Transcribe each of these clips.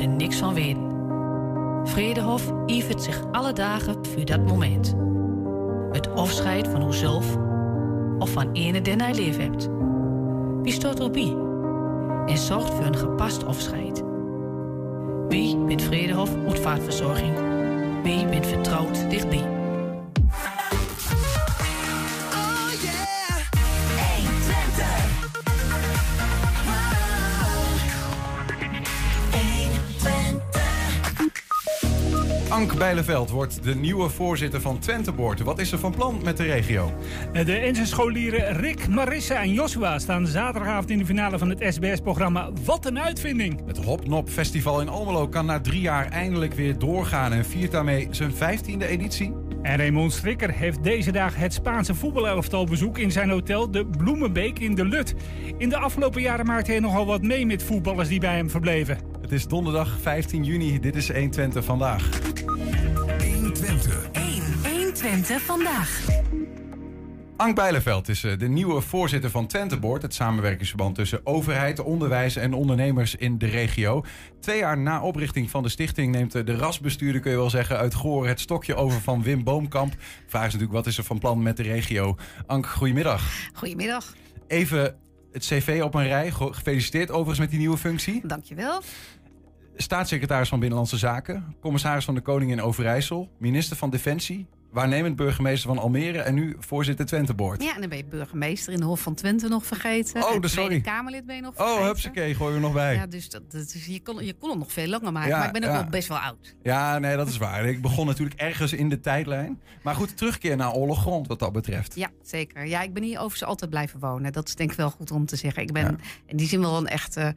u er niks van weten. Vredehof ivert zich alle dagen voor dat moment. Het afscheid van uzelf of van ene den hij lief hebt. Wie stoot op wie? En zorgt voor een gepast afscheid. Wie bent Vredehof Uitvaartverzorging? Wie bent vertrouwd dichtbij? Ank Bijleveld wordt de nieuwe voorzitter van Twenteboord. Wat is er van plan met de regio? De Ense scholieren Rick, Marissa en Joshua staan zaterdagavond in de finale van het SBS-programma Wat een uitvinding! Het Hopnop Festival in Almelo kan na drie jaar eindelijk weer doorgaan en viert daarmee zijn vijftiende editie. En Raymond Strikker heeft deze dag het Spaanse voetbalelftal bezoek in zijn hotel de Bloemenbeek in de Lut. In de afgelopen jaren maakte hij nogal wat mee met voetballers die bij hem verbleven. Het is donderdag 15 juni. Dit is 120 vandaag. 120. 1, 120 vandaag. Ank Bijleveld is eh, de nieuwe voorzitter van Twenteboord, het samenwerkingsverband tussen overheid, onderwijs en ondernemers in de regio. Twee jaar na oprichting van de stichting neemt eh, de rasbestuurder, kun je wel zeggen, uit Goor het stokje over van Wim Boomkamp. De vraag is natuurlijk, wat is er van plan met de regio? Ank, goedemiddag. Goedemiddag, Even het cv op een rij. Ge- Gefeliciteerd overigens met die nieuwe functie. dankjewel. Staatssecretaris van Binnenlandse Zaken, commissaris van de Koning in Overijssel, minister van Defensie, waarnemend burgemeester van Almere en nu voorzitter Twenteboord. Ja, en dan ben je burgemeester in de Hof van Twente nog vergeten. Oh, dus sorry. Kamerlid ben je nog vergeten. Oh, hupsakee, gooi er nog bij. Ja, dus dat, dat is, je, kon, je kon het nog veel langer maken. Ja, maar ik ben ook ja. wel best wel oud. Ja, nee, dat is waar. Ik begon natuurlijk ergens in de tijdlijn. Maar goed, terugkeer naar oorlog grond wat dat betreft. Ja, zeker. Ja, ik ben hier overigens altijd blijven wonen. Dat is denk ik wel goed om te zeggen. Ik ben in die zin wel een echte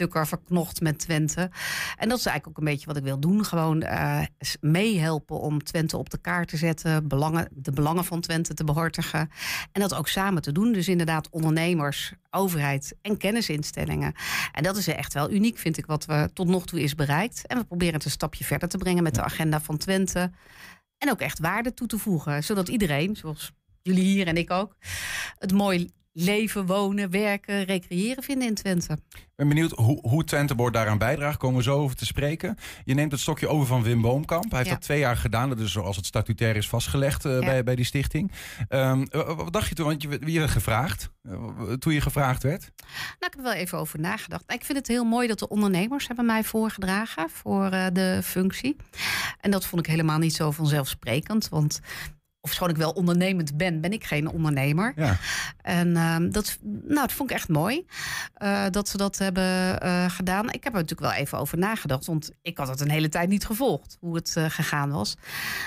tukker verknocht met Twente. En dat is eigenlijk ook een beetje wat ik wil doen. Gewoon eh, meehelpen om Twente op de kaart te zetten. Belangen, de belangen van Twente te behartigen. En dat ook samen te doen. Dus inderdaad ondernemers, overheid en kennisinstellingen. En dat is echt wel uniek, vind ik, wat we tot nog toe is bereikt. En we proberen het een stapje verder te brengen met de agenda van Twente. En ook echt waarde toe te voegen. Zodat iedereen, zoals jullie hier en ik ook, het mooi leven, wonen, werken, recreëren vinden in Twente. Ik ben benieuwd hoe, hoe Twenteboord daaraan bijdraagt. Komen we zo over te spreken. Je neemt het stokje over van Wim Boomkamp. Hij heeft Ja. dat twee jaar gedaan. Dat is zoals het statutair is vastgelegd eh, Ja. bij, bij die stichting. Ehm, eh, wat dacht je toen? Want je, werd- je werd gevraagd. eh, toen je gevraagd werd. Nou, ik heb er wel even over nagedacht. Ik vind het heel mooi dat de ondernemers hebben mij voorgedragen voor de functie. En dat vond ik helemaal niet zo vanzelfsprekend. Want ofschoon ik wel ondernemend ben, ben ik geen ondernemer. Ja. En ehm, dat, nou, dat vond ik echt mooi eh, dat ze dat hebben eh, gedaan. Ik heb er natuurlijk wel even over nagedacht. Want ik had het een hele tijd niet gevolgd hoe het eh, gegaan was.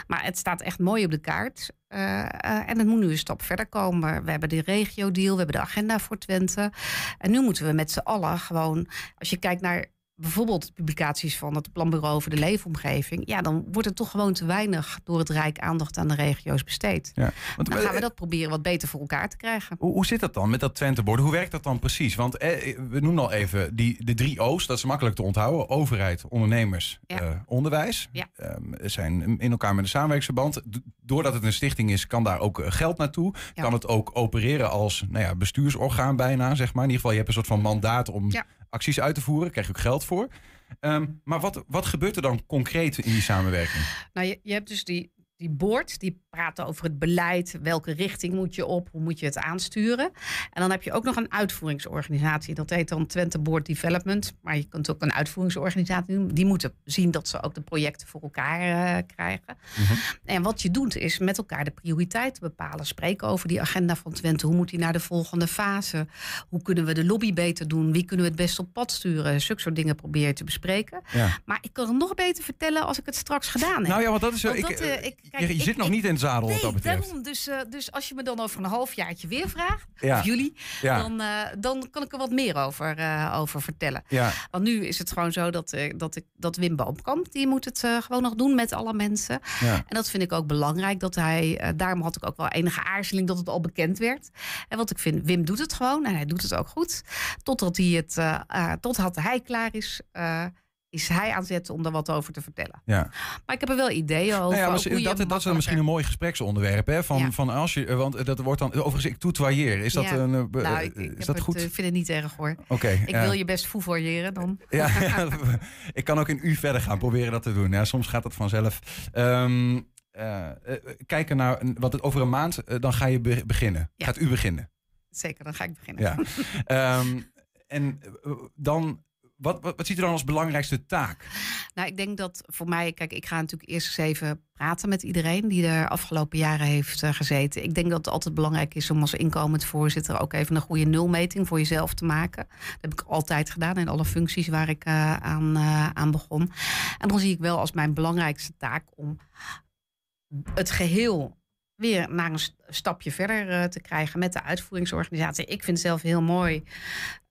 Maar het staat echt mooi op de kaart. En het moet nu een stap verder komen. We hebben de regio-deal, we hebben de agenda voor Twente. En nu moeten we met z'n allen gewoon... Als je kijkt naar bijvoorbeeld publicaties van het Planbureau over de Leefomgeving... ja, dan wordt er toch gewoon te weinig door het Rijk aandacht aan de regio's besteed. Ja. Want, Dan eh, gaan we dat proberen wat beter voor elkaar te krijgen. Hoe, hoe zit dat dan met dat Twentebord? Hoe werkt dat dan precies? Want eh, we noemen al even die, de drie O's. Dat is makkelijk te onthouden. Overheid, ondernemers, Ja. eh, onderwijs. Ja. Ehm, zijn in elkaar met een samenwerkingsverband. D- Doordat het een stichting is, kan daar ook eh, geld naartoe. Ja. Kan het ook opereren als nou ja, bestuursorgaan bijna, zeg maar. In ieder geval, je hebt een soort van mandaat om Ja. Acties uit te voeren. Daar krijg je ook geld voor. Ehm, maar wat, wat gebeurt er dan concreet in die samenwerking? Nou, je, je hebt dus die, die board, die praten over het beleid. Welke richting moet je op? Hoe moet je het aansturen? En dan heb je ook nog een uitvoeringsorganisatie. Dat heet dan Twente Board Development. Maar je kunt ook een uitvoeringsorganisatie doen. Die moeten zien dat ze ook de projecten voor elkaar eh, krijgen. En wat je doet is met elkaar de prioriteiten bepalen. Spreken over die agenda van Twente. Hoe moet die naar de volgende fase? Hoe kunnen we de lobby beter doen? Wie kunnen we het best op pad sturen? Zulke soort dingen probeer je te bespreken. Ja. Maar ik kan het nog beter vertellen als ik het straks gedaan heb. Nou ja, want dat is... Want ik, dat, eh, eh, ik- kijk, je ik- zit nog ik- niet in het zadel wat dat betreft. daarom. Dus, eh, dus als je me dan over een halfjaartje weer vraagt, Ja. of jullie, Ja. dan, eh, dan kan ik er wat meer over, eh, over vertellen. Ja. Want nu is het gewoon zo dat, dat, ik, dat Wim Boomkamp, die moet het gewoon nog doen met alle mensen. En dat vind ik ook belangrijk. Dat hij, daarom had ik ook wel enige aarzeling dat het al bekend werd. En wat ik vind, Wim doet het gewoon en hij doet het ook goed. Totdat hij, het, totdat hij klaar is. Eh, is hij aan zetten om daar wat over te vertellen. Ja. Maar ik heb er wel ideeën over. Nou ja, ook hoe je dat, dat is dan misschien een mooi gespreksonderwerp. Hè? Van, Ja. van als je, want dat wordt dan. Overigens, ik tutoieer. Is dat, Ja. een, eh, Nou, ik, ik is dat het, goed? eh, vind het niet erg hoor. Oké. Ik ja. wil je best foevoyeren dan. Ja, ja, ik kan ook een uur verder gaan proberen dat te doen. Ja, soms gaat het vanzelf. Ehm, eh, eh, kijken naar wat het over een maand, eh, dan ga je be- beginnen. Ja. Gaat u beginnen? Zeker, dan ga ik beginnen. Ja. Ehm, en eh, dan, wat, wat, ziet u dan als belangrijkste taak? Nou, ik denk dat voor mij, kijk, ik ga natuurlijk eerst eens even praten met iedereen die er afgelopen jaren heeft eh, gezeten. Ik denk dat het altijd belangrijk is om als inkomend voorzitter ook even een goede nulmeting voor jezelf te maken. Dat heb ik altijd gedaan in alle functies waar ik eh, aan, eh, aan begon. En dan zie ik wel als mijn belangrijkste taak om het geheel weer naar een st- stapje verder te krijgen met de uitvoeringsorganisatie. Ik vind het zelf heel mooi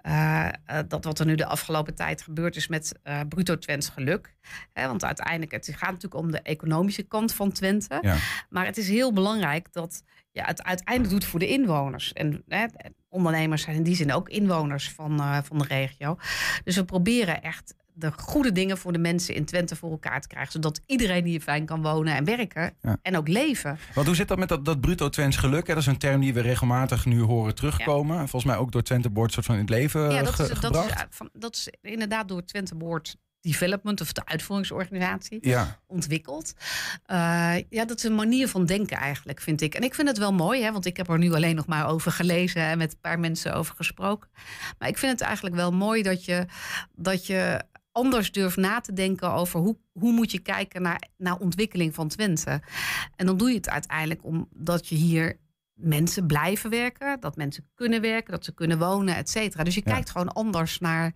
eh, eh, dat wat er nu de afgelopen tijd gebeurd is met eh Bruto Twents geluk. Hè, want uiteindelijk, het gaat natuurlijk om de economische kant van Twente. Ja. Maar het is heel belangrijk dat ja, het uiteindelijk doet voor de inwoners. En hè, ondernemers zijn in die zin ook inwoners van, van de regio. Dus we proberen echt de goede dingen voor de mensen in Twente voor elkaar te krijgen. Zodat iedereen hier fijn kan wonen en werken. Ja. En ook leven. Want hoe zit dat met dat, dat bruto Twents geluk? Hè? Dat is een term die we regelmatig nu horen terugkomen. Volgens mij ook door Twente Board soort van in het leven ja, eh, dat ge- is, dat, gebracht. van, dat is inderdaad door Twente Board Development of de uitvoeringsorganisatie ja, ontwikkeld. Eh, ja, dat is een manier van denken eigenlijk, vind ik. En ik vind het wel mooi, hè, want ik heb er nu alleen nog maar over gelezen en met een paar mensen over gesproken. Maar ik vind het eigenlijk wel mooi dat je, dat je anders durft na te denken over hoe, hoe moet je kijken naar, naar ontwikkeling van Twente. En dan doe je het uiteindelijk omdat je hier mensen blijven werken, dat mensen kunnen werken, dat ze kunnen wonen, et cetera. Dus je Ja. kijkt gewoon anders naar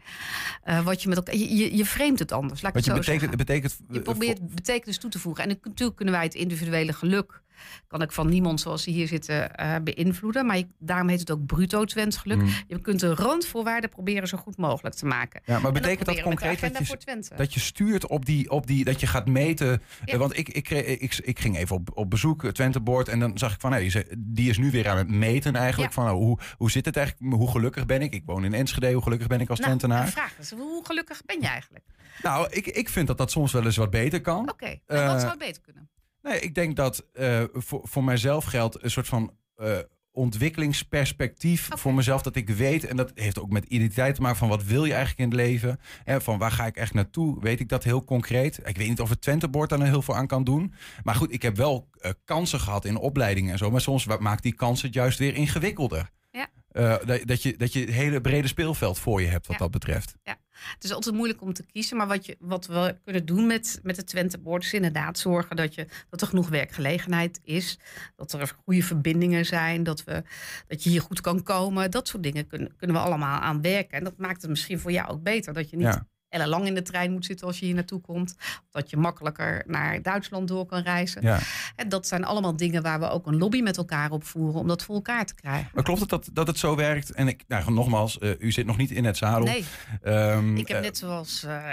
eh, wat je met elkaar. Je, je, je framet het anders. Laat ik je zo betekent, zeggen. betekent Je eh, probeert betekenis toe te voegen. En natuurlijk kunnen wij het individuele geluk... kan ik van niemand zoals ze hier zitten eh, beïnvloeden. Maar je- daarom heet het ook bruto Twents geluk. Mm. Je kunt de randvoorwaarden proberen zo goed mogelijk te maken. Ja, maar En betekent dat concreet dat je, dat je stuurt op die, op die, dat je gaat meten? Ja. Eh, Want ik, ik, ik, ik ging even op, op bezoek, eh, Twente Board, en dan zag ik van, ze- die is nu weer aan het meten eigenlijk. Ja. Van, oh, hoe, hoe zit het eigenlijk? Hoe gelukkig ben ik? Ik woon in Enschede, hoe gelukkig ben ik als nou, Twentenaar? vraag is, hoe gelukkig ben je eigenlijk? Nou, ik, ik vind dat dat soms wel eens wat beter kan. Oké, Eh, wat zou het beter kunnen? Nee, ik denk dat eh, voor, voor mijzelf geldt een soort van eh, ontwikkelingsperspectief voor mezelf. Dat ik weet, en dat heeft ook met identiteit te maken van wat wil je eigenlijk in het leven. Hè, van waar ga ik echt naartoe? Weet ik dat heel concreet? Ik weet niet of het Twentebord daar nou heel veel aan kan doen. Maar goed, ik heb wel eh, kansen gehad in opleidingen en zo. Maar soms maakt die kans het juist weer ingewikkelder. Ja. Dat, dat, je, dat je het hele brede speelveld voor je hebt wat Ja. dat betreft. Het is altijd moeilijk om te kiezen. Maar wat, je, wat we kunnen doen met, met het Twente Board is inderdaad zorgen dat, je, dat er genoeg werkgelegenheid is. Dat er goede verbindingen zijn. Dat, we, dat je hier goed kan komen. Dat soort dingen kunnen, kunnen we allemaal aan werken. En dat maakt het misschien voor jou ook beter. Dat je niet. Ellenlang in de trein moet zitten als je hier naartoe komt. Dat je makkelijker naar Duitsland door kan reizen. Ja. En dat zijn allemaal dingen waar we ook een lobby met elkaar op voeren. Om dat voor elkaar te krijgen. Maar klopt het dat, dat het zo werkt? En ik, nou, nogmaals, eh, u zit nog niet in het zadel. Nee, Ehm, ik heb eh, net zoals... eh,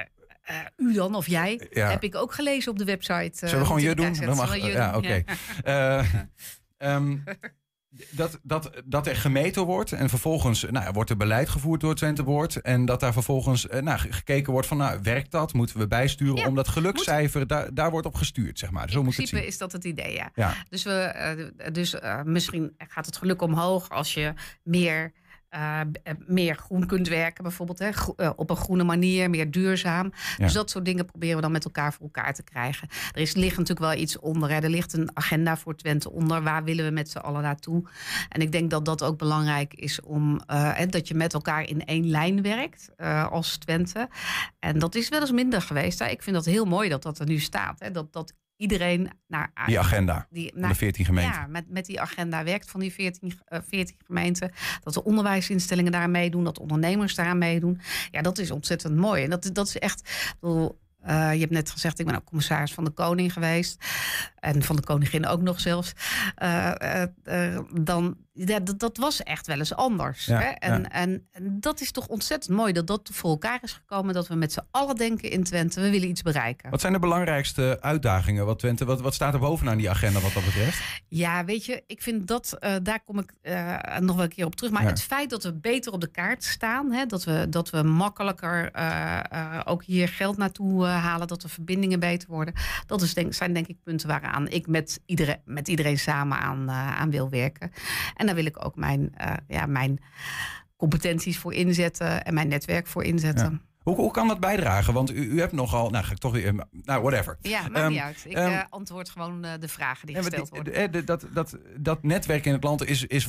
u dan of jij, Ja. heb ik ook gelezen op de website. Zullen we gewoon je doen? Dan mag, ja, oké. Eh, ehm, dat, dat, dat er gemeten wordt en vervolgens nou, wordt er beleid gevoerd door het Twente Board. En dat daar vervolgens eh, nou, ge- gekeken wordt van, nou, werkt dat? Moeten we bijsturen? Ja, om dat gelukscijfer, daar, daar wordt op gestuurd, zeg maar. Zo In moet ik het principe zien. is dat het idee, ja. Ja, Dus, we, eh, dus eh, misschien gaat het geluk omhoog als je meer, eh, eh, meer groen kunt werken, bijvoorbeeld. Hè, eh, op een groene manier, meer duurzaam. Ja. Dus dat soort dingen proberen we dan met elkaar voor elkaar te krijgen. Er is, ligt natuurlijk wel iets onder. Hè. Er ligt een agenda voor Twente onder. Waar willen we met z'n allen naartoe? En ik denk dat dat ook belangrijk is om hè, dat je met elkaar in één lijn werkt als Twente. En dat is wel eens minder geweest. Hè. Ik vind dat heel mooi dat dat er nu staat. Hè. Dat, dat iedereen naar die agenda die, van naar, de 14 gemeenten. ja, met, met die agenda werkt van die 14, eh, 14 gemeenten. Dat de onderwijsinstellingen daar meedoen, dat ondernemers daar meedoen. Ja, dat is ontzettend mooi. En dat, dat is echt. bedoel, eh, je hebt net gezegd, ik ben ook commissaris van de Koning geweest. En van de koningin ook nog zelfs. eh, eh, eh, dan, ja, dat, dat was echt wel eens anders. Ja, hè? En, ja. en, en dat is toch ontzettend mooi dat dat voor elkaar is gekomen. Dat we met z'n allen denken in Twente, we willen iets bereiken. Wat zijn de belangrijkste uitdagingen? Wat, Twente, wat, wat staat er bovenaan die agenda wat dat betreft? Ja, weet je, ik vind dat, daar kom ik nog wel een keer op terug. Maar Ja. het feit dat we beter op de kaart staan, hè, dat, we, dat we makkelijker ook hier geld naartoe halen, dat de verbindingen beter worden, dat is denk, zijn denk ik punten waaraan ik met iedereen, met iedereen samen aan, eh, aan wil werken. En daar wil ik ook mijn, eh, ja, mijn competenties voor inzetten en mijn netwerk voor inzetten. Hoe, hoe kan dat bijdragen? Want u, u hebt nogal, nou ga ik toch weer, nou whatever. Ja, maakt Ehm, niet uit. Ik ehm, eh, antwoord gewoon de vragen die Ja, gesteld worden. de- dat, dat, dat netwerk in het land is, is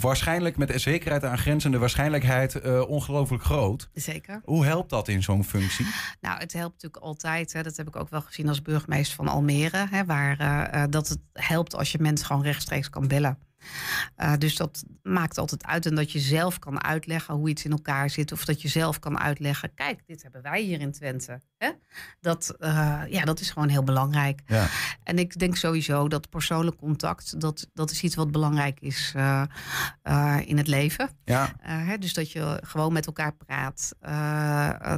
waarschijnlijk met zekerheid aan grenzende waarschijnlijkheid eh, ongelooflijk groot. Zeker. Hoe helpt dat in zo'n functie? Nou, het helpt natuurlijk altijd. Hè, dat heb ik ook wel gezien als burgemeester van Almere. Hè, waar eh, eh, dat het helpt als je mensen gewoon rechtstreeks kan bellen. Dus dat maakt altijd uit. En dat je zelf kan uitleggen hoe iets in elkaar zit. Of dat je zelf kan uitleggen. Kijk, dit hebben wij hier in Twente. Hè? Dat, eh, ja, dat is gewoon heel belangrijk. Ja. En ik denk sowieso dat persoonlijk contact. Dat, dat is iets wat belangrijk is eh, eh, in het leven. Ja, hè, dus dat je gewoon met elkaar praat.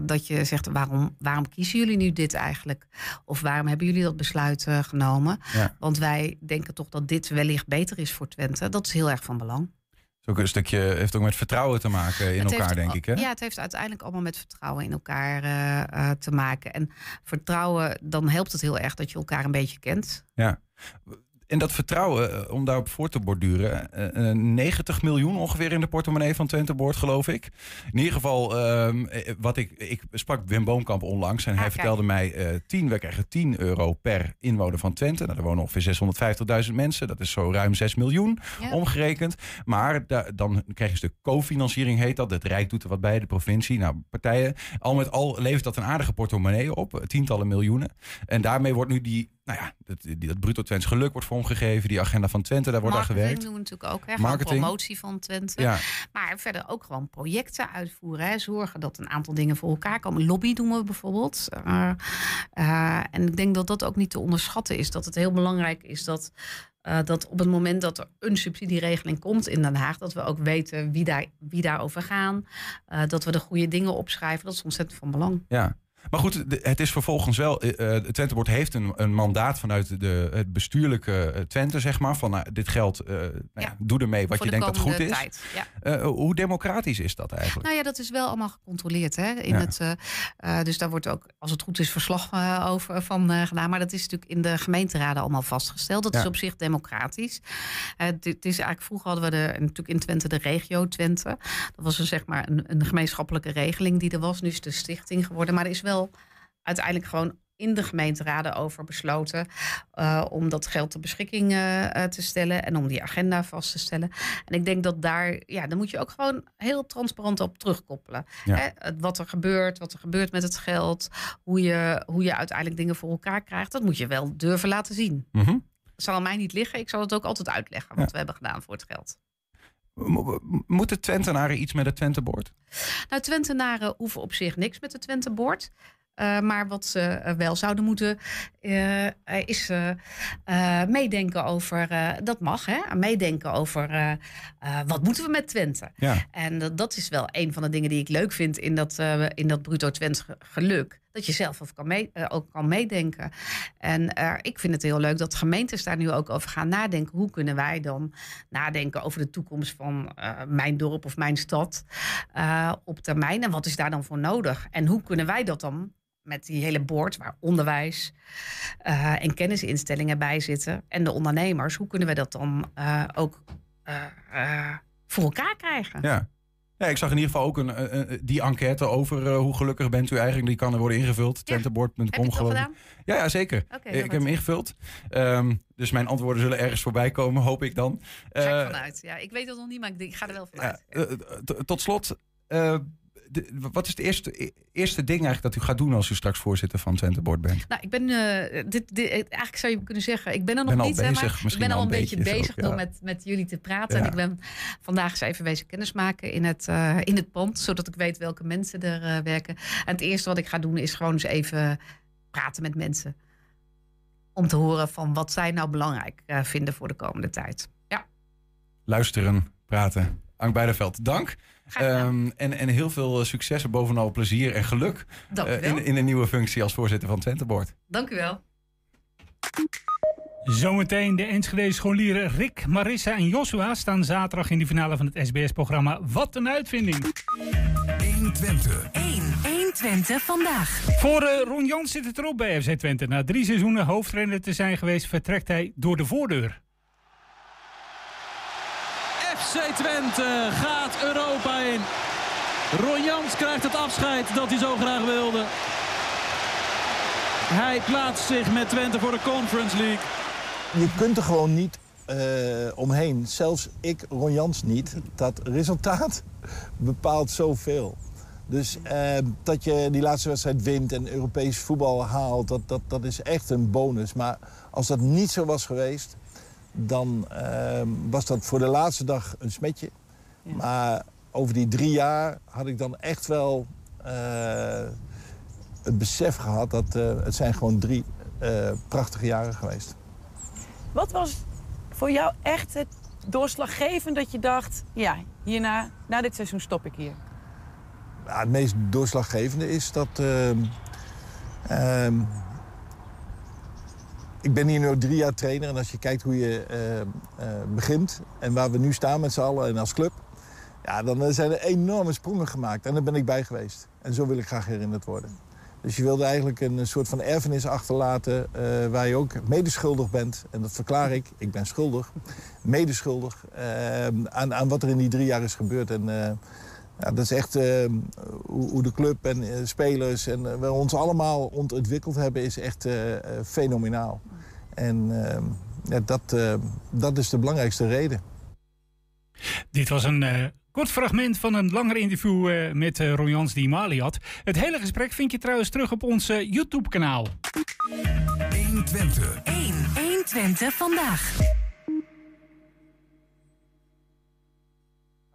Dat je zegt, waarom, waarom kiezen jullie nu dit eigenlijk? Of waarom hebben jullie dat besluit genomen? Ja. Want wij denken toch dat dit wellicht beter is voor Twente. Dat is heel erg van belang. Is ook een stukje, heeft ook met vertrouwen te maken in Het elkaar, heeft- denk ik. Hè? Ja, het heeft uiteindelijk allemaal met vertrouwen in elkaar uh, uh, te maken. En vertrouwen, dan helpt het heel erg dat je elkaar een beetje kent. Ja. En dat vertrouwen, eh, om daarop voor te borduren, eh, eh, 90 miljoen ongeveer in de portemonnee van Twente Boord, geloof ik. In ieder geval, ehm, eh, wat ik, ik sprak Wim Boomkamp onlangs en Ah, hij kijk. vertelde mij, eh 10, we krijgen 10 euro per inwoner van Twente. Nou, er wonen ongeveer 650.000 mensen, dat is zo ruim 6 miljoen Ja. omgerekend. Maar da- dan krijg je een stuk cofinanciering, heet dat. Het Rijk doet er wat bij, de provincie. Nou, partijen. Al met al levert dat een aardige portemonnee op, eh, tientallen miljoenen. En daarmee wordt nu die, nou ja, dat, dat bruto Twents geluk wordt vormgegeven. Die agenda van Twente, daar wordt aan Marketing gewerkt. doen we natuurlijk ook. Hè? Marketing. promotie van Twente. Ja, Maar verder ook gewoon projecten uitvoeren. Hè. Zorgen dat een aantal dingen voor elkaar komen. Lobby doen we bijvoorbeeld. Uh, uh, en ik denk dat dat ook niet te onderschatten is. Dat het heel belangrijk is dat, uh, dat op het moment dat er een subsidieregeling komt in Den Haag... dat we ook weten wie, daar, wie daarover gaan. Uh, dat we de goede dingen opschrijven. Dat is ontzettend van belang. ja. Maar goed, het is vervolgens wel. eh, eh, Het Twentebord heeft een, een mandaat vanuit de, het bestuurlijke eh, Twente, zeg maar. Van nou, dit geld, eh, nou ja, doe ermee wat voor je de denkt dat goed is. tijd. Ja. Eh, hoe democratisch is dat eigenlijk? Nou ja, dat is wel allemaal gecontroleerd. Hè? In Ja. het, uh, uh, dus daar wordt ook, als het goed is, verslag uh, over van uh, gedaan. Maar dat is natuurlijk in de gemeenteraden allemaal vastgesteld. Dat is op zich democratisch. Uh, het, het is eigenlijk, vroeger hadden we de, natuurlijk in Twente de regio Twente. Dat was een, zeg maar een, een gemeenschappelijke regeling die er was. Nu is het de stichting geworden. Maar er is wel uiteindelijk gewoon in de gemeenteraden over besloten uh, om dat geld ter beschikking uh, te stellen en om die agenda vast te stellen. En ik denk dat daar, ja, daar moet je ook gewoon heel transparant op terugkoppelen. Ja. Hè? Wat er gebeurt, wat er gebeurt met het geld, hoe je, hoe je uiteindelijk dingen voor elkaar krijgt, dat moet je wel durven laten zien. Mm -hmm. Dat zal mij niet liggen. Ik zal het ook altijd uitleggen wat ja. we hebben gedaan voor het geld. Moeten Twentenaren iets met het Twentebord? Nou, Twentenaren hoeven op zich niks met het Twentebord. Uh, maar wat ze uh, wel zouden moeten, uh, is meedenken over, dat mag, hè? meedenken over wat moeten we met Twente. Ja. En dat, dat is wel een van de dingen die ik leuk vind in dat, in dat bruto Twents geluk. Dat je zelf ook kan, mee, ook kan meedenken. En ik vind het heel leuk dat gemeentes daar nu ook over gaan nadenken. Hoe kunnen wij dan nadenken over de toekomst van mijn dorp of mijn stad op termijn? En wat is daar dan voor nodig? En hoe kunnen wij dat dan met die hele board waar onderwijs en kennisinstellingen bij zitten en de ondernemers, hoe kunnen we dat dan ook voor elkaar krijgen? Ja. Ja, ik zag in ieder geval ook een, een die enquête over hoe gelukkig bent u eigenlijk. Die kan er worden ingevuld. Ja. Twenteboard.com geloof ik. Ja, ja, zeker. Okay, ik heb hem ingevuld. Um, dus mijn antwoorden zullen ergens voorbij komen, hoop ik dan. Ga ik vanuit. Ja, ik weet het nog niet, maar ik, ga er wel vanuit. Ja, tot slot. De, wat is het eerste, eerste ding eigenlijk dat u gaat doen als u straks voorzitter van Twente Board bent? Nou, ik ben, uh, dit, dit, eigenlijk zou je kunnen zeggen, ik ben er nog ben niet. Bezig, maar ik ben al een beetje, beetje bezig ook, ja. door met, met jullie te praten. Ja. En ik ben vandaag eens even bezig kennis maken in het, uh, in het pand, zodat ik weet welke mensen er uh, werken. En het eerste wat ik ga doen is gewoon eens even praten met mensen. om te horen van wat zij nou belangrijk eh, vinden voor de komende tijd. Ja. Luisteren, praten. Ank Beideveld, dank. Ehm, en, en heel veel successen, bovenal plezier en geluk eh, in, in een nieuwe functie als voorzitter van Twente Board. Dank u wel. Zometeen de Enschede scholieren Rick, Marissa en Joshua staan zaterdag in de finale van het SBS-programma Wat een uitvinding. 120. 1. 120 vandaag. Voor eh, Ron Jans zit het erop bij FC Twente. Na drie seizoenen hoofdtrainer te zijn geweest, vertrekt hij door de voordeur. FC Twente gaat Europa in. Ron Jans krijgt het afscheid dat hij zo graag wilde. Hij plaatst zich met Twente voor de Conference League. Je kunt er gewoon niet eh, omheen. Zelfs ik, Ron Jans, niet. Dat resultaat bepaalt zoveel. Dus eh, dat je die laatste wedstrijd wint en Europees voetbal haalt... Dat, dat, dat is echt een bonus. Maar als dat niet zo was geweest... dan eh, was dat voor de laatste dag een smetje. Maar over die drie jaar had ik dan echt wel eh, het besef gehad... dat eh, het zijn gewoon drie eh, prachtige jaren geweest. Wat was voor jou echt het doorslaggevend dat je dacht... ja, hierna, na dit seizoen stop ik hier? Het meest doorslaggevende is dat. ehm, ehm, ik ben hier nu drie jaar trainer en als je kijkt hoe je ehm, eh, begint en waar we nu staan met z'n allen en als club, ja, dan eh, zijn er enorme sprongen gemaakt en daar ben ik bij geweest. En zo wil ik graag herinnerd worden. Dus je wilde eigenlijk een soort van erfenis achterlaten eh, waar je ook medeschuldig bent. En dat verklaar ik, ik ben schuldig, medeschuldig aan, aan wat er in die drie jaar is gebeurd. En, eh, ja, dat is echt eh, hoe, hoe de club en eh, spelers en eh, we ons allemaal ontwikkeld hebben, is echt eh, eh, fenomenaal. En eh, ja, dat, eh, dat is de belangrijkste reden. Dit was een eh, kort fragment van een langer interview eh, met Jans die Mali had. Het hele gesprek vind je trouwens terug op ons YouTube-kanaal. 120. 1. 120 vandaag.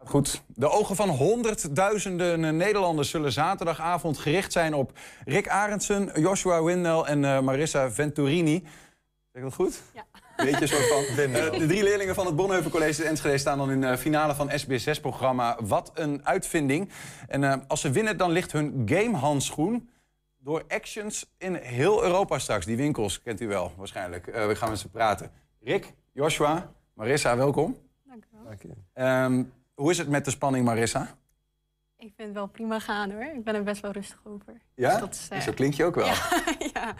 Goed, de ogen van honderdduizenden Nederlanders zullen zaterdagavond gericht zijn op Rick Arendsen, Joshua Windel en eh, Marissa Venturini. Zeg ik dat goed? Ja. Weet je, soort van. Eh, de drie leerlingen van het Bonheuvel College in Enschede staan dan in de finale van SBS6-programma Wat een uitvinding. En eh, als ze winnen, dan ligt hun gamehandschoen door Actions in heel Europa straks. Die winkels kent u wel, waarschijnlijk. Eh, we gaan met ze praten. Rick, Joshua, Marissa, welkom. Dank u wel. Ehm, hoe is het met de spanning, Marissa? Ik vind het wel prima gaan hoor. Ik ben er best wel rustig over. Ja? Dus dat is, eh, Zo klink je ook wel. ja.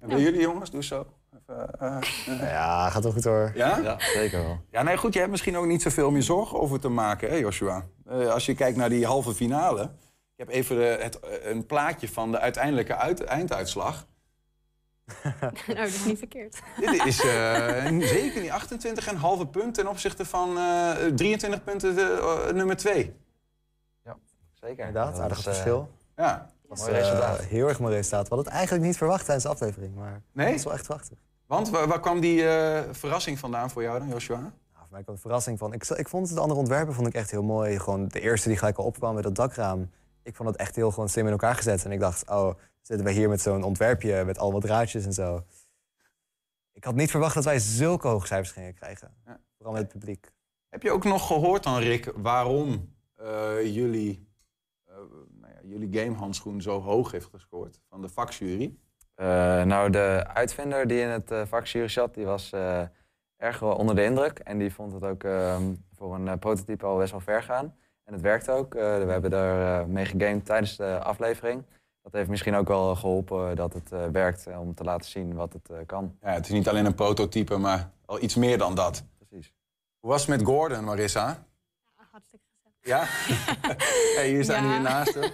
En bij jullie jongens, doe zo. Even, eh, eh. Ja, gaat wel goed hoor. Ja? zeker wel. Ja, nee, goed, je hebt misschien ook niet zoveel om je zorgen over te maken, hè, Joshua? Eh, als je kijkt naar die halve finale. Ik heb even de- het, een plaatje van de uiteindelijke uit, einduitslag. nou, dat is niet verkeerd. Dit is eh, zeker niet 28 en halve punt ten opzichte van eh, 23 punten de, eh, nummer 2. Zeker. Inderdaad, dat aardig verschil. Ja. Dat Mooi resultaat. heel erg mooi resultaat. We hadden het eigenlijk niet verwacht tijdens de aflevering, maar Nee? het is wel echt prachtig. Want waar, waar kwam die eh, verrassing vandaan voor jou dan, Joshua? Nou, voor mij kwam de verrassing van... Ik, ik vond de andere ontwerpen vond ik echt heel mooi. Gewoon de eerste die gelijk al opkwam met dat dakraam. Ik vond het echt heel gewoon slim in elkaar gezet. En ik dacht, oh, zitten we hier met zo'n ontwerpje met allemaal draadjes en zo. Ik had niet verwacht dat wij zulke hoge cijfers gingen krijgen. Ja. Vooral met het publiek. Heb je ook nog gehoord dan, Rick, waarom eh, jullie, eh nou ja, jullie gamehandschoen zo hoog heeft gescoord van de vakjury? Eh, nou, de uitvinder die in het eh vakjury zat, die was eh, erg wel onder de indruk. En die vond het ook ehm, voor een eh, prototype al best wel ver gaan. En het werkt ook. Eh, we hebben daar eh, mee gegamed tijdens de aflevering. Dat heeft misschien ook wel geholpen dat het eh, werkt eh, om te laten zien wat het eh, kan. Ja, het is niet alleen een prototype, maar al iets meer dan dat. Precies. Hoe was het met Gordon, Marissa? Hartstikke gezellig. Ja? hey, hier staan Ja. hier naast hem.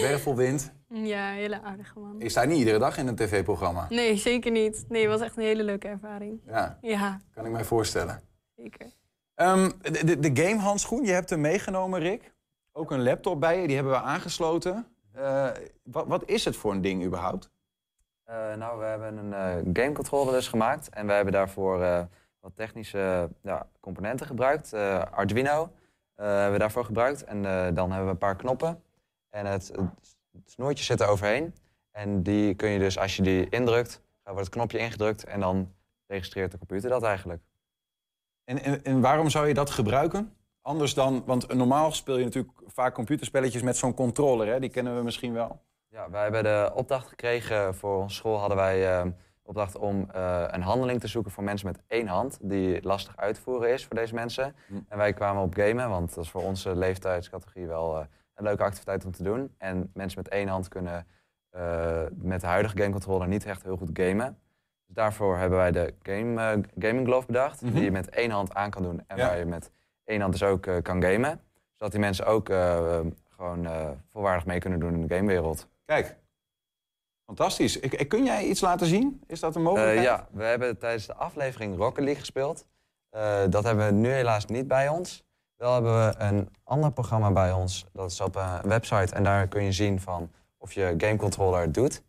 Wervelwind. Ja, hele aardige man. Je staat niet iedere dag in een tv-programma. Nee, zeker niet. Nee, het was echt een hele leuke ervaring. Ja, Ja, kan ik mij voorstellen. zeker. Ehm, de, de, de gamehandschoen, je hebt hem meegenomen, Rick. Ook een laptop bij je, die hebben we aangesloten. Eh, wat, wat is het voor een ding überhaupt? Eh, nou, we hebben een eh gamecontroller dus gemaakt. En we hebben daarvoor wat technische ja, componenten gebruikt. Arduino hebben we daarvoor gebruikt. En dan hebben we een paar knoppen. En het, het snoertje zit er overheen. En die kun je dus, als je die indrukt, wordt het knopje ingedrukt en dan registreert de computer dat eigenlijk. En, en, en waarom zou je dat gebruiken? Anders dan, want normaal speel je natuurlijk vaak computerspelletjes met zo'n controller, hè? die kennen we misschien wel. Ja, wij hebben de opdracht gekregen voor onze school. Hadden wij de opdracht om eh, een handeling te zoeken voor mensen met één hand. Die lastig uitvoeren is voor deze mensen. Hm. En wij kwamen op gamen, want dat is voor onze leeftijdscategorie wel eh, een leuke activiteit om te doen. En mensen met één hand kunnen met de huidige gamecontroller niet echt heel goed gamen. Dus daarvoor hebben wij de game, Gaming Glove bedacht. Mhm. Die je met één hand aan kan doen en Ja. waar je met één hand dus ook eh, kan gamen. Zodat die mensen ook eh, gewoon eh, volwaardig mee kunnen doen in de gamewereld. Kijk, fantastisch. Ik, ik- kun jij iets laten zien? Is dat een mogelijkheid? Eh, ja, we hebben tijdens de aflevering Rocket League gespeeld. Eh, dat hebben we nu helaas niet bij ons. Wel hebben we een ander programma bij ons. Dat is op eh, een website. En daar kun je zien van of je gamecontroller het doet.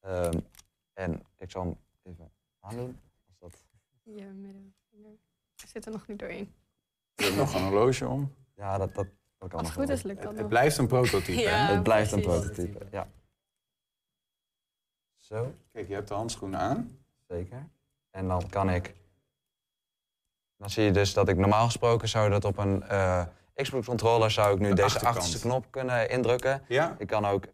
Ehm, en ik zal hem even aandoen. Als dat... Je middenvinger. Ik zit er nog niet doorheen. Je hebt nog een horloge om. Ja, dat, dat, dat kan Als nog het goed wel. is, lukt dat Het nog. blijft een prototype. Ja, hè? Het blijft een prototype, ja. Zo, Kijk, je hebt de handschoenen aan. zeker. En dan kan ik... Dan zie je dus dat ik normaal gesproken zou dat op een eh, Xbox controller zou ik nu De deze achterkant. achterste knop kunnen indrukken. Ja? Ik kan ook,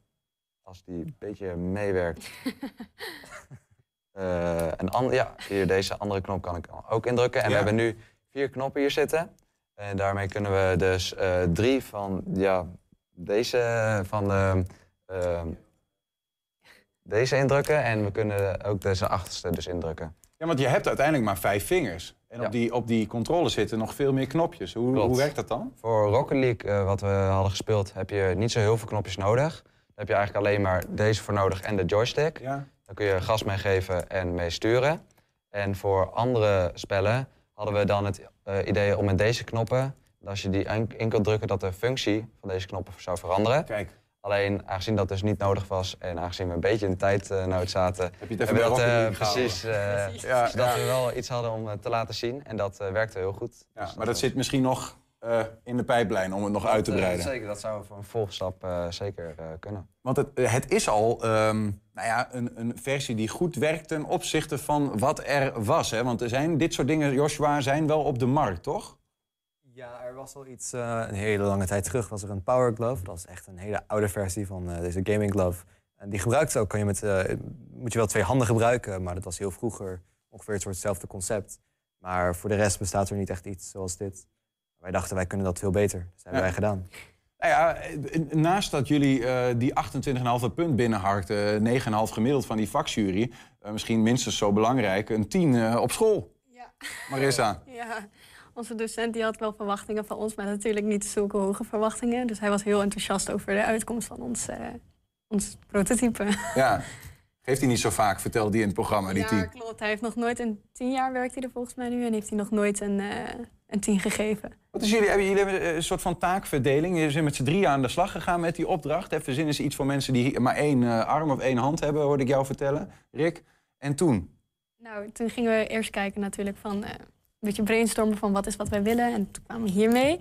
als die een beetje meewerkt, eh, een ander, ja, hier deze andere knop kan ik ook indrukken. En Ja. we hebben nu vier knoppen hier zitten. En daarmee kunnen we dus eh, drie van ja, deze van de, ehm, deze indrukken. En we kunnen ook deze achterste dus indrukken. Ja, want je hebt uiteindelijk maar vijf vingers. En Ja. op, die, op die controle zitten nog veel meer knopjes. Hoe, Klopt. hoe werkt dat dan? Voor Rocket League, eh, wat we hadden gespeeld, heb je niet zo heel veel knopjes nodig. Daar heb je eigenlijk alleen maar deze voor nodig en de joystick. Ja. Daar kun je gas mee geven en mee sturen. En voor andere spellen hadden we dan het eh, idee om met deze knoppen, als je die in kunt drukken, dat de functie van deze knoppen zou veranderen. Kijk, Alleen aangezien dat dus niet nodig was en aangezien we een beetje in tijdnood zaten, heb je het even hebben bij we dat gehouden. precies, eh, Precies. Ja, zodat ja. we wel iets hadden om te laten zien. En dat eh, werkte heel goed. Ja, Dus maar dat zit misschien nog eh, in de pijplijn om het nog uit te eh, breiden. zeker, dat zou voor een volgstap eh, zeker eh, kunnen. Want het, het is al ehm, nou ja, een, een versie die goed werkt ten opzichte van wat er was. Hè? Want er zijn dit soort dingen, Joshua, zijn wel op de markt, toch? Ja, er was al iets, eh, een hele lange tijd terug was er een Power Glove. Dat is echt een hele oude versie van eh, deze gaming glove. En die gebruikt ook, kan je met, eh, moet je wel twee handen gebruiken, maar dat was heel vroeger ongeveer het soortzelfde concept. Maar voor de rest bestaat er niet echt iets zoals dit. Wij dachten, wij kunnen dat veel beter. Dus dat hebben Ja. wij gedaan. Nou ja, naast dat jullie eh, die 28,5 punt binnenharkten, 9,5 gemiddeld van die vakjury, eh, misschien minstens zo belangrijk, een 10 eh, op school. Ja. Marissa. Ja, onze docent die had wel verwachtingen van ons, maar natuurlijk niet zulke hoge verwachtingen. Dus hij was heel enthousiast over de uitkomst van ons, eh, ons prototype. Ja. Heeft hij niet zo vaak, vertelde die in het programma, die ja, 10. klopt. Hij heeft nog nooit een tien jaar werkt hij er volgens mij nu en heeft hij nog nooit een, eh een tien gegeven. Wat is jullie, hebben jullie hebben een soort van taakverdeling? Je zijn met z'n drieën aan de slag gegaan met die opdracht. Even zin is iets voor mensen die maar één eh, arm of één hand hebben, hoorde ik jou vertellen. Rick. En toen? Nou, toen gingen we eerst kijken natuurlijk van eh, een beetje brainstormen van wat is wat wij willen. En toen kwamen we hiermee.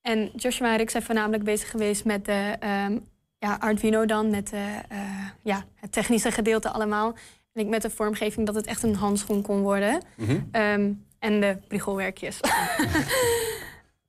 En Joshua en ik zijn voornamelijk bezig geweest met de ehm, ja, Arduino dan, met de, eh, ja, het technische gedeelte allemaal. En ik met de vormgeving dat het echt een handschoen kon worden. Mhm. Ehm, en de priegelwerkjes.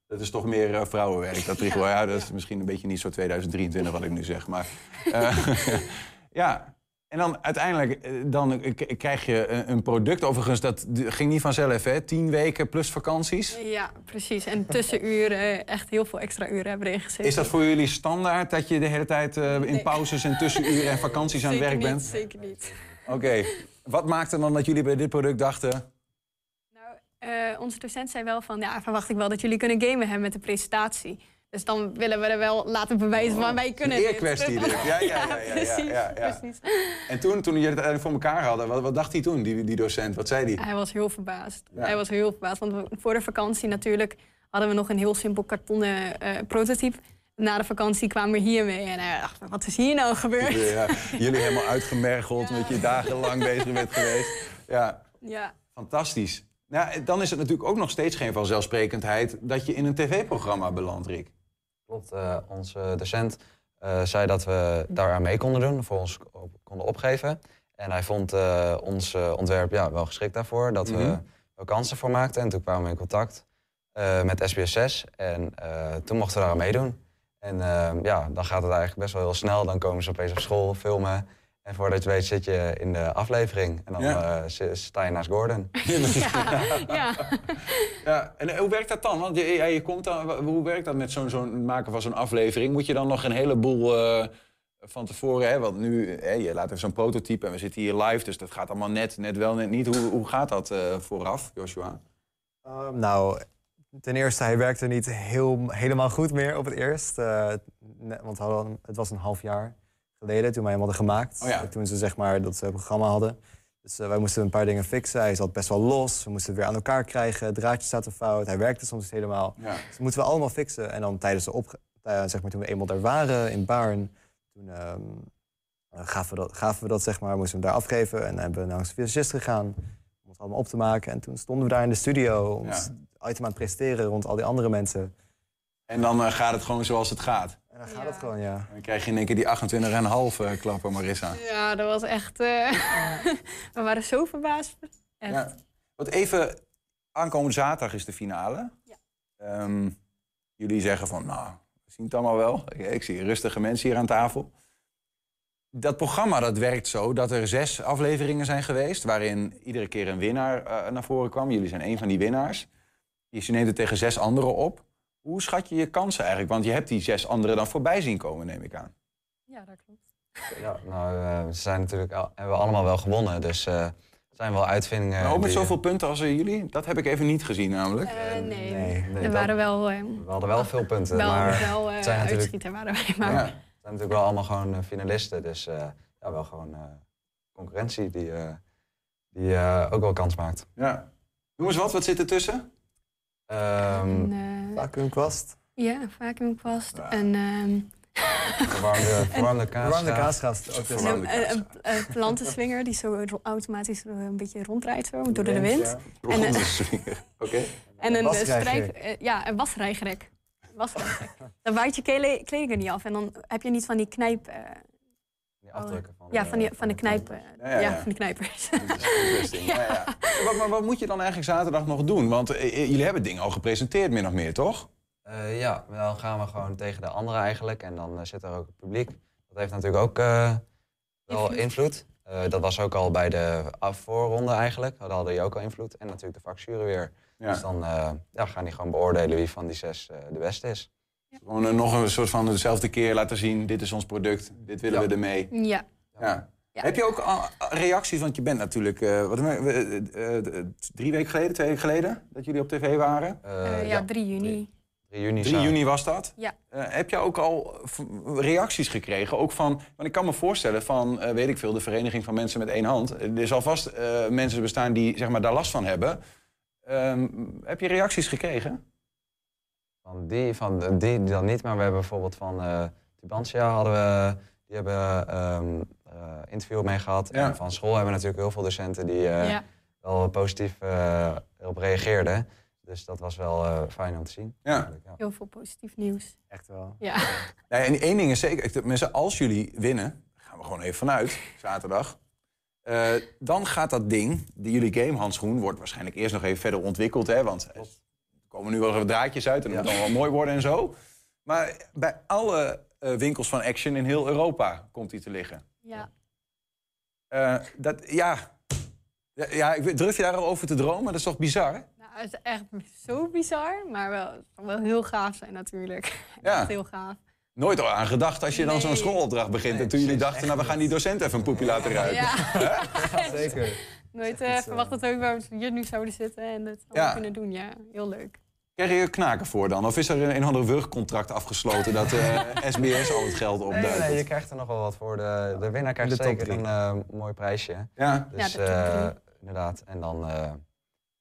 Dat is toch meer eh, vrouwenwerk, dat Rigo. Ja, dat is misschien een beetje niet zo 2023 wat ik nu zeg. Maar eh, ja, en dan uiteindelijk eh, dan k- krijg je een- product. Overigens, dat ging niet vanzelf, hè? Tien weken plus vakanties. ja, precies. En tussenuren, echt heel veel extra uren hebben erin gezeten. Is dat voor jullie standaard dat je de hele tijd eh, in Nee. pauzes en tussenuren en vakanties aan het werk niet, bent? Zeker niet. Oké. Wat maakte dan dat jullie bij dit product dachten? Eh, onze docent zei wel van, ja, verwacht ik wel dat jullie kunnen gamen hebben met de presentatie. Dus dan willen we er wel laten bewijzen van wij kunnen dit. eerkwestie dit. Ja, ja, ja, ja, ja, precies, ja, ja. precies. En toen, toen jullie het uiteindelijk voor elkaar hadden, wat, wat dacht hij toen, die, die docent? Wat zei hij? Hij was heel verbaasd. Ja. Hij was heel verbaasd, want voor de vakantie natuurlijk hadden we nog een heel simpel kartonnen eh, prototype. Na de vakantie kwamen we hiermee en hij dacht, wat is hier nou gebeurd? Ja, jullie helemaal uitgemergeld, met je dagenlang bezig bent geweest. Ja, Ja, fantastisch. Nou, dan is het natuurlijk ook nog steeds geen vanzelfsprekendheid dat je in een tv-programma belandt, Rick. Klopt, eh, onze docent eh, zei dat we daaraan mee konden doen, voor ons op- konden opgeven. En hij vond eh, ons ontwerp ja, wel geschikt daarvoor, dat Mhm. we wel kansen voor maakten. En toen kwamen we in contact met SBS 6 en toen mochten we daar aan meedoen. En ja, dan gaat het eigenlijk best wel heel snel. Dan komen ze opeens op school filmen. En voordat je weet zit je in de aflevering. En dan Ja. eh, sta je naast Gordon. ja. Ja, en eh, hoe werkt dat dan? Want je, ja, je komt dan, hoe werkt dat met zo'n zo'n maken van zo'n aflevering? Moet je dan nog een heleboel eh, van tevoren, hè? Want nu, hè, je laat even zo'n prototype en we zitten hier live, dus dat gaat allemaal net, net wel, net niet. Hoe, hoe gaat dat eh, vooraf, Joshua? Ehm, nou, ten eerste, hij werkte niet heel, helemaal goed meer op het eerst. eh, ne- want het was een half jaar geleden toen wij hem hadden gemaakt. Oh ja. Eh, Toen ze zeg maar dat ze een programma hadden. Dus eh, wij moesten een paar dingen fixen. Hij zat best wel los. We moesten het weer aan elkaar krijgen. Draadjes zaten fout. Hij werkte soms helemaal. Ja. Dus dat moeten we allemaal fixen. En dan tijdens de op, eh, zeg maar, toen we eenmaal daar waren in Baarn, toen ehm, eh, gaven, we dat, gaven we dat, zeg maar, moesten we hem daar afgeven. En dan hebben we naar onze visagist gegaan om het allemaal op te maken. En toen stonden we daar in de studio om Ja. het item aan het presteren rond al die andere mensen. En dan eh, gaat het gewoon zoals het gaat. Dan gaat het gewoon, ja. Dan krijg je in één keer die 28,5 eh klappen, Marissa. Ja, dat was echt... eh, we waren zo verbaasd. Echt. Ja. Wat even, aankomende zaterdag is de finale. Ehm, jullie zeggen van, nou, we zien het allemaal wel. Ik, ik zie rustige mensen hier aan tafel. Dat programma dat werkt zo dat er zes afleveringen zijn geweest... waarin iedere keer een winnaar eh, naar voren kwam. Jullie zijn een van die winnaars. Je neemt het tegen zes anderen op. Hoe schat je je kansen eigenlijk? Want je hebt die zes anderen dan voorbij zien komen, neem ik aan. Ja, dat klopt. Ja, nou, eh, ze zijn natuurlijk al, hebben we allemaal wel gewonnen. Dus eh, er zijn wel uitvindingen. Maar ook met die- zoveel punten als eh, jullie? Dat heb ik even niet gezien namelijk. Eh, nee, nee, er dat- waren wel... eh, We hadden wel veel punten. wel maar wel eh het zijn natuurlijk, uitschieten waren wij. Maar ja, het zijn natuurlijk wel allemaal gewoon eh, finalisten. Dus eh, ja, wel gewoon eh, concurrentie die, eh, die eh, ook wel kans maakt. Ja. Noem eens wat, wat zit er tussen? Ehm en, eh, Vacuümkwast. ja, vacuümkwast. En... ehm, verwarmde, verwarmde kaas. Verwarmde kaasgast. En Verwarmde een, kaas. een, een plantenswinger die zo automatisch eh, een beetje rondrijdt zo, door de wind. Ja. En, eh, de swinger. Oké. En een eh, eh, ja, een wasrijgrek. Wasrijgrek. dan waait je kleding er niet af en dan heb je niet van die knijp. eh, Afdrukken van ja, de- van, die, van de knijp. eh, Ja, ja, ja, ja. van de knijpers. Interesting. Ja. Ja, Wat, maar wat moet je dan eigenlijk zaterdag nog doen? Want eh, eh, jullie hebben dingen al gepresenteerd, min of meer, toch? Eh, ja, dan gaan we gewoon tegen de anderen eigenlijk. En dan eh, zit er ook het publiek. Dat heeft natuurlijk ook eh, wel Invloed. Eh, dat was ook al bij de voorronde eigenlijk. Dat hadden die ook al invloed. En natuurlijk de vakjury weer. Ja. Dus dan eh, ja, gaan die gewoon beoordelen wie van die zes eh, de beste is. Gewoon eh, nog een soort van dezelfde keer laten zien, dit is ons product, dit willen Ja. we ermee. ja. Ja. Ja. Heb je ook al reacties, want je bent natuurlijk, eh, wat, eh, eh, drie weken geleden, twee weken geleden, dat jullie op tv waren? Eh, Eh, ja, 3 juni. 3 juni. 3 samen. juni was dat? Ja. Eh, heb je ook al reacties gekregen? Ook van, want ik kan me voorstellen van, eh, weet ik veel, de Vereniging van Mensen met één hand. Er zal vast eh, mensen bestaan die zeg maar, daar last van hebben. Ehm, heb je reacties gekregen? Van die, van de- die, die dan niet, maar we hebben bijvoorbeeld van eh Tubantia hadden we, die hebben ehm eh, interview mee gehad. Ja. En van school hebben we natuurlijk heel veel docenten die eh, ja. wel positief erop reageerden. Dus dat was wel eh, fijn om te zien. Ja. Heel veel positief nieuws. Echt wel. Ja. Nee, en één ding is zeker, tenminste, als jullie winnen, gaan we gewoon even vanuit, zaterdag. eh, dan gaat dat ding, die jullie gamehandschoen, wordt waarschijnlijk eerst nog even verder ontwikkeld. Hè, want komen nu wel even draadjes uit en dat moet dan wel mooi worden en zo. Maar bij alle eh, winkels van Action in heel Europa komt die te liggen. ja. Eh, dat, ja, ja, ik weet- durf je daar al over te dromen? Dat is toch bizar? Nou, het is echt zo bizar, maar wel, wel heel gaaf zijn natuurlijk. Ja. Echt heel gaaf. Nooit al aan gedacht als je dan zo'n schoolopdracht begint. en toen jullie dachten, nou we gaan die docent even een poepje laten ruiken. Ja. Zeker. Nooit eh, verwacht dat ook we hier nu zouden zitten en het Ja. allemaal kunnen doen. Ja, heel leuk. Krijg je er knaken voor dan? Of is er een, een ander wurgcontract afgesloten dat eh, SBS al het geld opduikt? nee, je krijgt er nog wel wat voor. De, de winnaar krijgt De zeker een eh, mooi prijsje. Ja, Dus de top eh, inderdaad. En dan eh,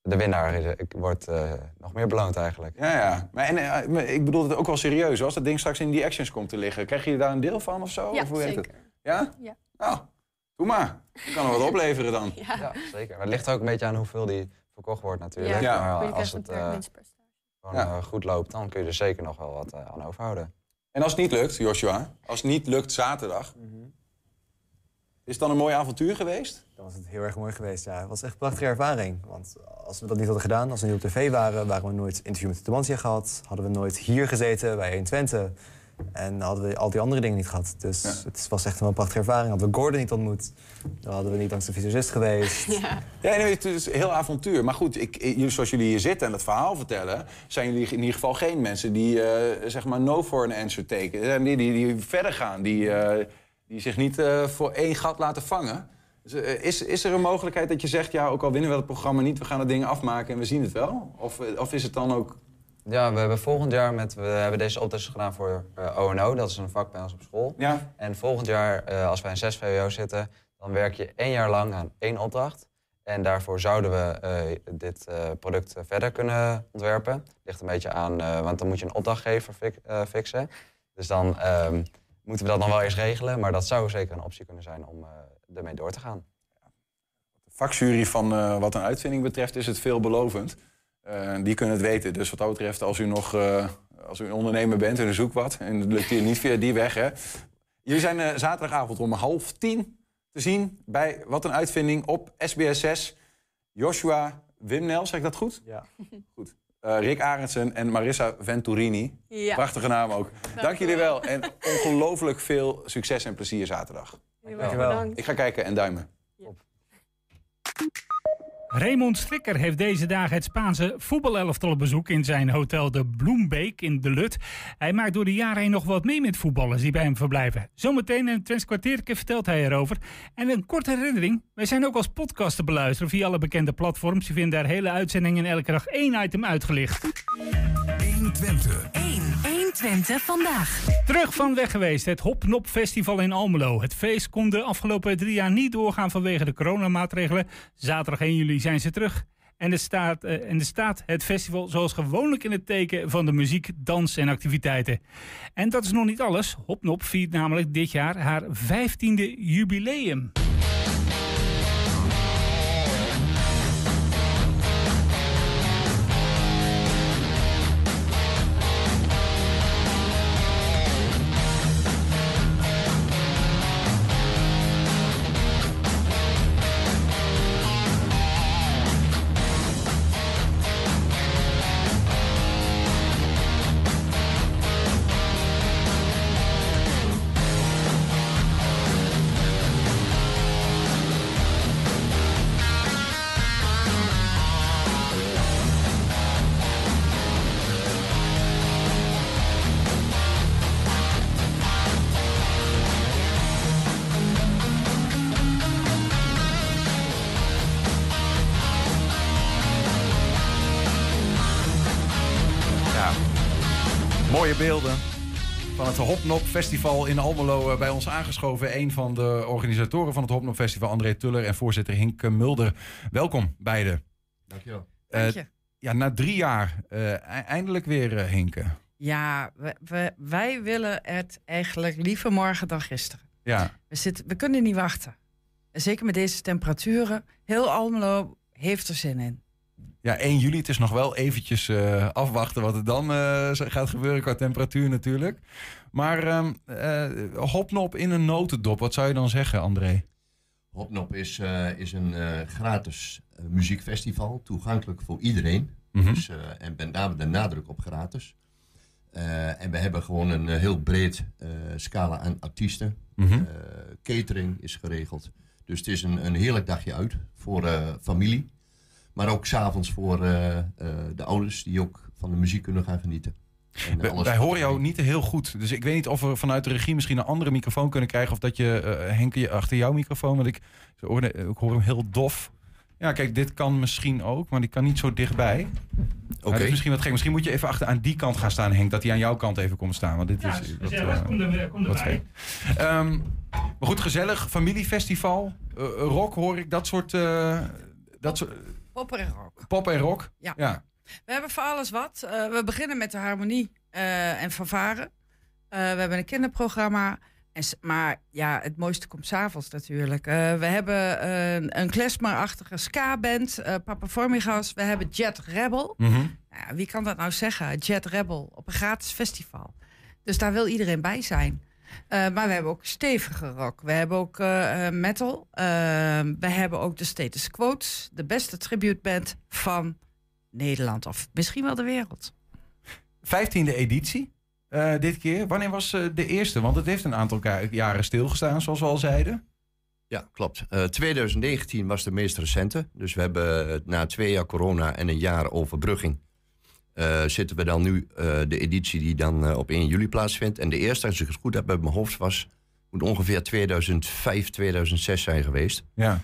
de winnaar is- ik wordt eh, nog meer beloond eigenlijk. ja, ja. Maar, en, eh, maar ik bedoel het ook wel serieus. Als dat ding straks in die actions komt te liggen, krijg je daar een deel van of zo? Ja, of hoe werkt zeker. het? Ja? Ja. Nou, doe maar. Dat kan er wat opleveren dan. Ja, Ja, zeker. Maar het ligt ook een beetje aan hoeveel die verkocht wordt natuurlijk. Ja. Maar als het eh, gewoon Ja. eh, goed loopt, dan kun je er zeker nog wel wat eh, aan overhouden. En als het niet lukt, Joshua, als het niet lukt zaterdag, het dan een mooi avontuur geweest? Dan was het heel erg mooi geweest, ja. Het was echt een prachtige ervaring. Want als we dat niet hadden gedaan, als we niet op tv waren... waren we nooit interview met de Tubantia gehad. Hadden we nooit hier gezeten bij 1 Twente. En hadden we al die andere dingen niet gehad. Dus het was echt een prachtige ervaring. Hadden we Gordon niet ontmoet. Dan hadden we niet langs de visagist geweest. Ja. Ja, nee, het is een heel avontuur. Maar goed, ik, jullie, zoals jullie hier zitten en het verhaal vertellen... zijn jullie in ieder geval geen mensen die eh, zeg maar no voor een answer tekenen. Die, die, die verder gaan, die, eh, die zich niet eh, voor één gat laten vangen. Dus, eh, is, is er een mogelijkheid dat je zegt... ja, ook al winnen we het programma niet, we gaan het dingen afmaken en we zien het wel? Of, eh, of is het dan ook... Ja, we hebben volgend jaar met, we hebben deze opdracht gedaan voor eh, ONO, dat is een vak bij ons op school. Ja. En volgend jaar, eh, als wij in 6 VWO zitten, dan werk je één jaar lang aan één opdracht. En daarvoor zouden we eh, dit product verder kunnen ontwerpen. Ligt een beetje aan, want dan moet je een opdrachtgever fi- fixen. Dus dan ehm, moeten we dat dan wel eerst regelen. Maar dat zou zeker een optie kunnen zijn om ermee door te gaan. vakjury van wat een uitvinding betreft is het veelbelovend. Eh, die kunnen het weten. Dus wat dat betreft, als u nog eh, als u een ondernemer bent en u zoekt wat... en het lukt hier niet via die weg, hè. Jullie zijn eh, zaterdagavond om half tien te zien bij Wat een Uitvinding op SBS 6. Joshua Wimnel, zeg ik dat goed? Ja. Goed. Eh, Rick Arendsen en Marissa Venturini. Ja. Prachtige naam ook. Dank, jullie wel. En ongelooflijk veel succes en plezier zaterdag. Dankjewel. Bedankt. Ik ga kijken en duimen. Raymond Strikker heeft deze dagen het Spaanse voetbalelftal op bezoek in zijn hotel de Bloembeek in de Lut. Hij maakt door de jaren heen nog wat mee met voetballers die bij hem verblijven. Zometeen in het Twents kwartiertje vertelt hij erover. En een korte herinnering, wij zijn ook als podcast te beluisteren via alle bekende platforms. Je vindt daar hele uitzendingen en elke dag één item uitgelicht. 120. 1. 120 vandaag. Terug van weg geweest, het Hopnop Festival in Almelo. Het feest kon de afgelopen drie jaar niet doorgaan vanwege de coronamaatregelen. Zaterdag 1 juli zijn ze terug. En er staat, eh, en er staat het festival zoals gewoonlijk in het teken van de muziek, dans en activiteiten. En dat is nog niet alles. Hopnop viert namelijk dit jaar haar 15e jubileum. Mooie beelden van het Hopnop Festival in Almelo eh, bij ons aangeschoven. Een van de organisatoren van het Hopnop Festival, André Tuller en voorzitter Hinke Mulder. Welkom beiden. Dankjewel. Eh, Dank je. ja, na drie jaar eh, e- eindelijk weer eh, Hinke. Ja, we, we- wij willen het eigenlijk liever morgen dan gisteren. Ja. We, zitten, we kunnen niet wachten. En zeker met deze temperaturen. Heel Almelo heeft er zin in. Ja, 1 juli. Het is nog wel eventjes eh, afwachten wat er dan eh, gaat gebeuren qua temperatuur natuurlijk. Maar ehm eh, Hopnop in een notendop, wat zou je dan zeggen, André? Hopnop is, is een gratis muziekfestival, toegankelijk voor iedereen. Dus, eh, en met name de nadruk op gratis. En we hebben gewoon een heel breed scala aan artiesten. Mhm. Catering is geregeld. Dus het is een, een heerlijk dagje uit voor familie. Maar ook s'avonds voor eh, eh, de ouders die ook van de muziek kunnen gaan genieten. En Wij- horen jou niet heel goed. Dus ik weet niet of we vanuit de regie misschien een andere microfoon kunnen krijgen. Of dat je, eh Henk, je achter jouw microfoon. Want ik, ik hoor, hem heel dof. Ja, kijk, dit kan misschien ook, maar die kan niet zo dichtbij. Oké. dat is misschien wat gek. Misschien moet je even achter aan die kant gaan staan, Henk. Dat hij aan jouw kant even komt staan. Want dit Ja, is. gezellig. eh, Kom er- kom wat erbij. Ehm, maar goed, gezellig. Familiefestival. eh, rock hoor ik. Dat soort. eh, dat soort Pop en rock. pop en rock. Ja. ja. We hebben voor alles wat. Eh, we beginnen met de harmonie eh, en fanfare. Eh, we hebben een kinderprogramma. En, maar ja, het mooiste komt s'avonds natuurlijk. We hebben een, een klezmerachtige ska-band, Papa Formigas. We hebben Jet Rebel. Mhm. Nou ja, wie kan dat nou zeggen? Jet Rebel op een gratis festival. Dus daar wil iedereen bij zijn. Eh, maar we hebben ook stevige rock. We hebben ook eh, eh, metal. Uh, we hebben ook de Status Quotes. De beste tributeband van Nederland. Of misschien wel de wereld. Vijftiende editie dit keer. Wanneer was de eerste? Want het heeft een aantal jaren stilgestaan, zoals we al zeiden. Ja, klopt. 2019 was de meest recente. Dus we hebben na twee jaar corona en een jaar overbrugging uh, zitten we dan nu uh, de editie die dan uh, op 1 juli plaatsvindt. En de eerste, als ik het goed heb bij mijn hoofd, was moet ongeveer 2005, 2006 zijn geweest. Ja.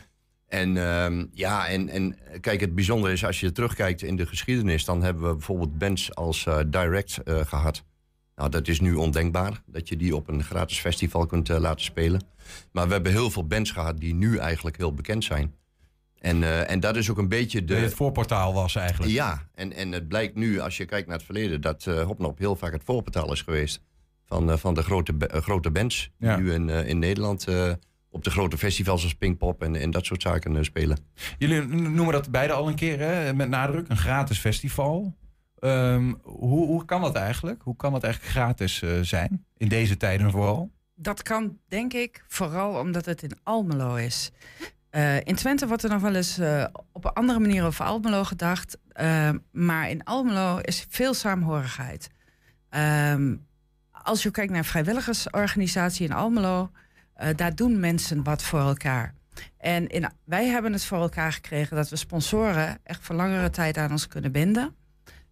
En uh, ja, en, en kijk, het bijzondere is als je terugkijkt in de geschiedenis, dan hebben we bijvoorbeeld bands als Direct gehad. Nou, dat is nu ondenkbaar dat je die op een gratis festival kunt laten spelen. Maar we hebben heel veel bands gehad die nu eigenlijk heel bekend zijn. En, uh, en dat is ook een beetje de... Het voorportaal was eigenlijk. Ja, en, en het blijkt nu, als je kijkt naar het verleden... dat uh, Hopnop heel vaak het voorportaal is geweest... van, uh, van de grote, grote bands die nu in, in Nederland... op de grote festivals als Pinkpop en, en dat soort zaken spelen. Jullie noemen dat beide al een keer, hè? met nadruk, een gratis festival. Um, hoe, hoe kan dat eigenlijk? Hoe kan dat eigenlijk gratis zijn? In deze tijden vooral? Dat kan, denk ik, vooral omdat het in Almelo is. Uh, in Twente wordt er nog wel eens uh, op een andere manier over Almelo gedacht. Uh, maar in Almelo is veel saamhorigheid. Um, als je kijkt naar een vrijwilligersorganisatie in Almelo, daar doen mensen wat voor elkaar. En in, wij hebben het voor elkaar gekregen dat we sponsoren echt voor langere tijd aan ons kunnen binden.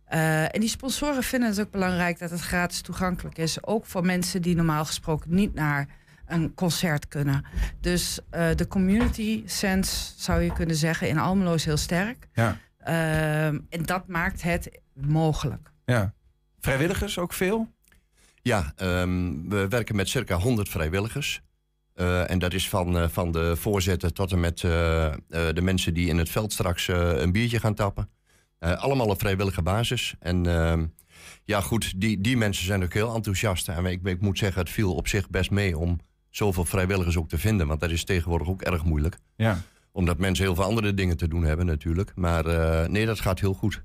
en die sponsoren vinden het ook belangrijk dat het gratis toegankelijk is. Ook voor mensen die normaal gesproken niet naar een concert kunnen. Dus uh, de community sense, zou je kunnen zeggen, in Almelo is heel sterk. Ja. Uh, en dat maakt het mogelijk. Ja. Vrijwilligers ook veel? Ja, um, we werken met circa 100 vrijwilligers. Uh, en dat is van, uh, van de voorzitter tot en met uh, de mensen die in het veld straks een biertje gaan tappen. allemaal op vrijwillige basis. En ehm, ja, goed, die, die mensen zijn ook heel enthousiast. En ik, ik moet zeggen, het viel op zich best mee om zoveel vrijwilligers ook te vinden. Want dat is tegenwoordig ook erg moeilijk. Ja. Omdat mensen heel veel andere dingen te doen hebben natuurlijk. Maar uh, nee, dat gaat heel goed.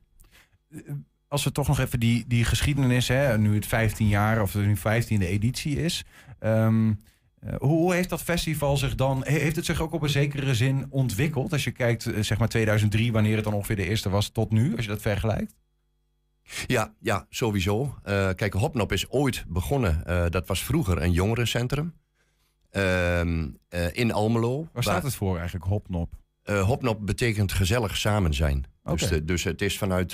Als we toch nog even die, die geschiedenis, hè, nu het 15 jaar of nu 15e editie is. Um, uh, hoe heeft dat festival zich dan, heeft het zich ook op een zekere zin ontwikkeld? Als je kijkt, uh, zeg maar 2003, wanneer het dan ongeveer de eerste was, tot nu, als je dat vergelijkt? Ja, ja sowieso. Uh, kijk, Hopnop is ooit begonnen. Dat was vroeger een jongerencentrum. Uh, in Almelo. Waar staat het voor eigenlijk, Hopnop? Hopnop betekent gezellig samen zijn. Okay. Dus, de, dus het is vanuit,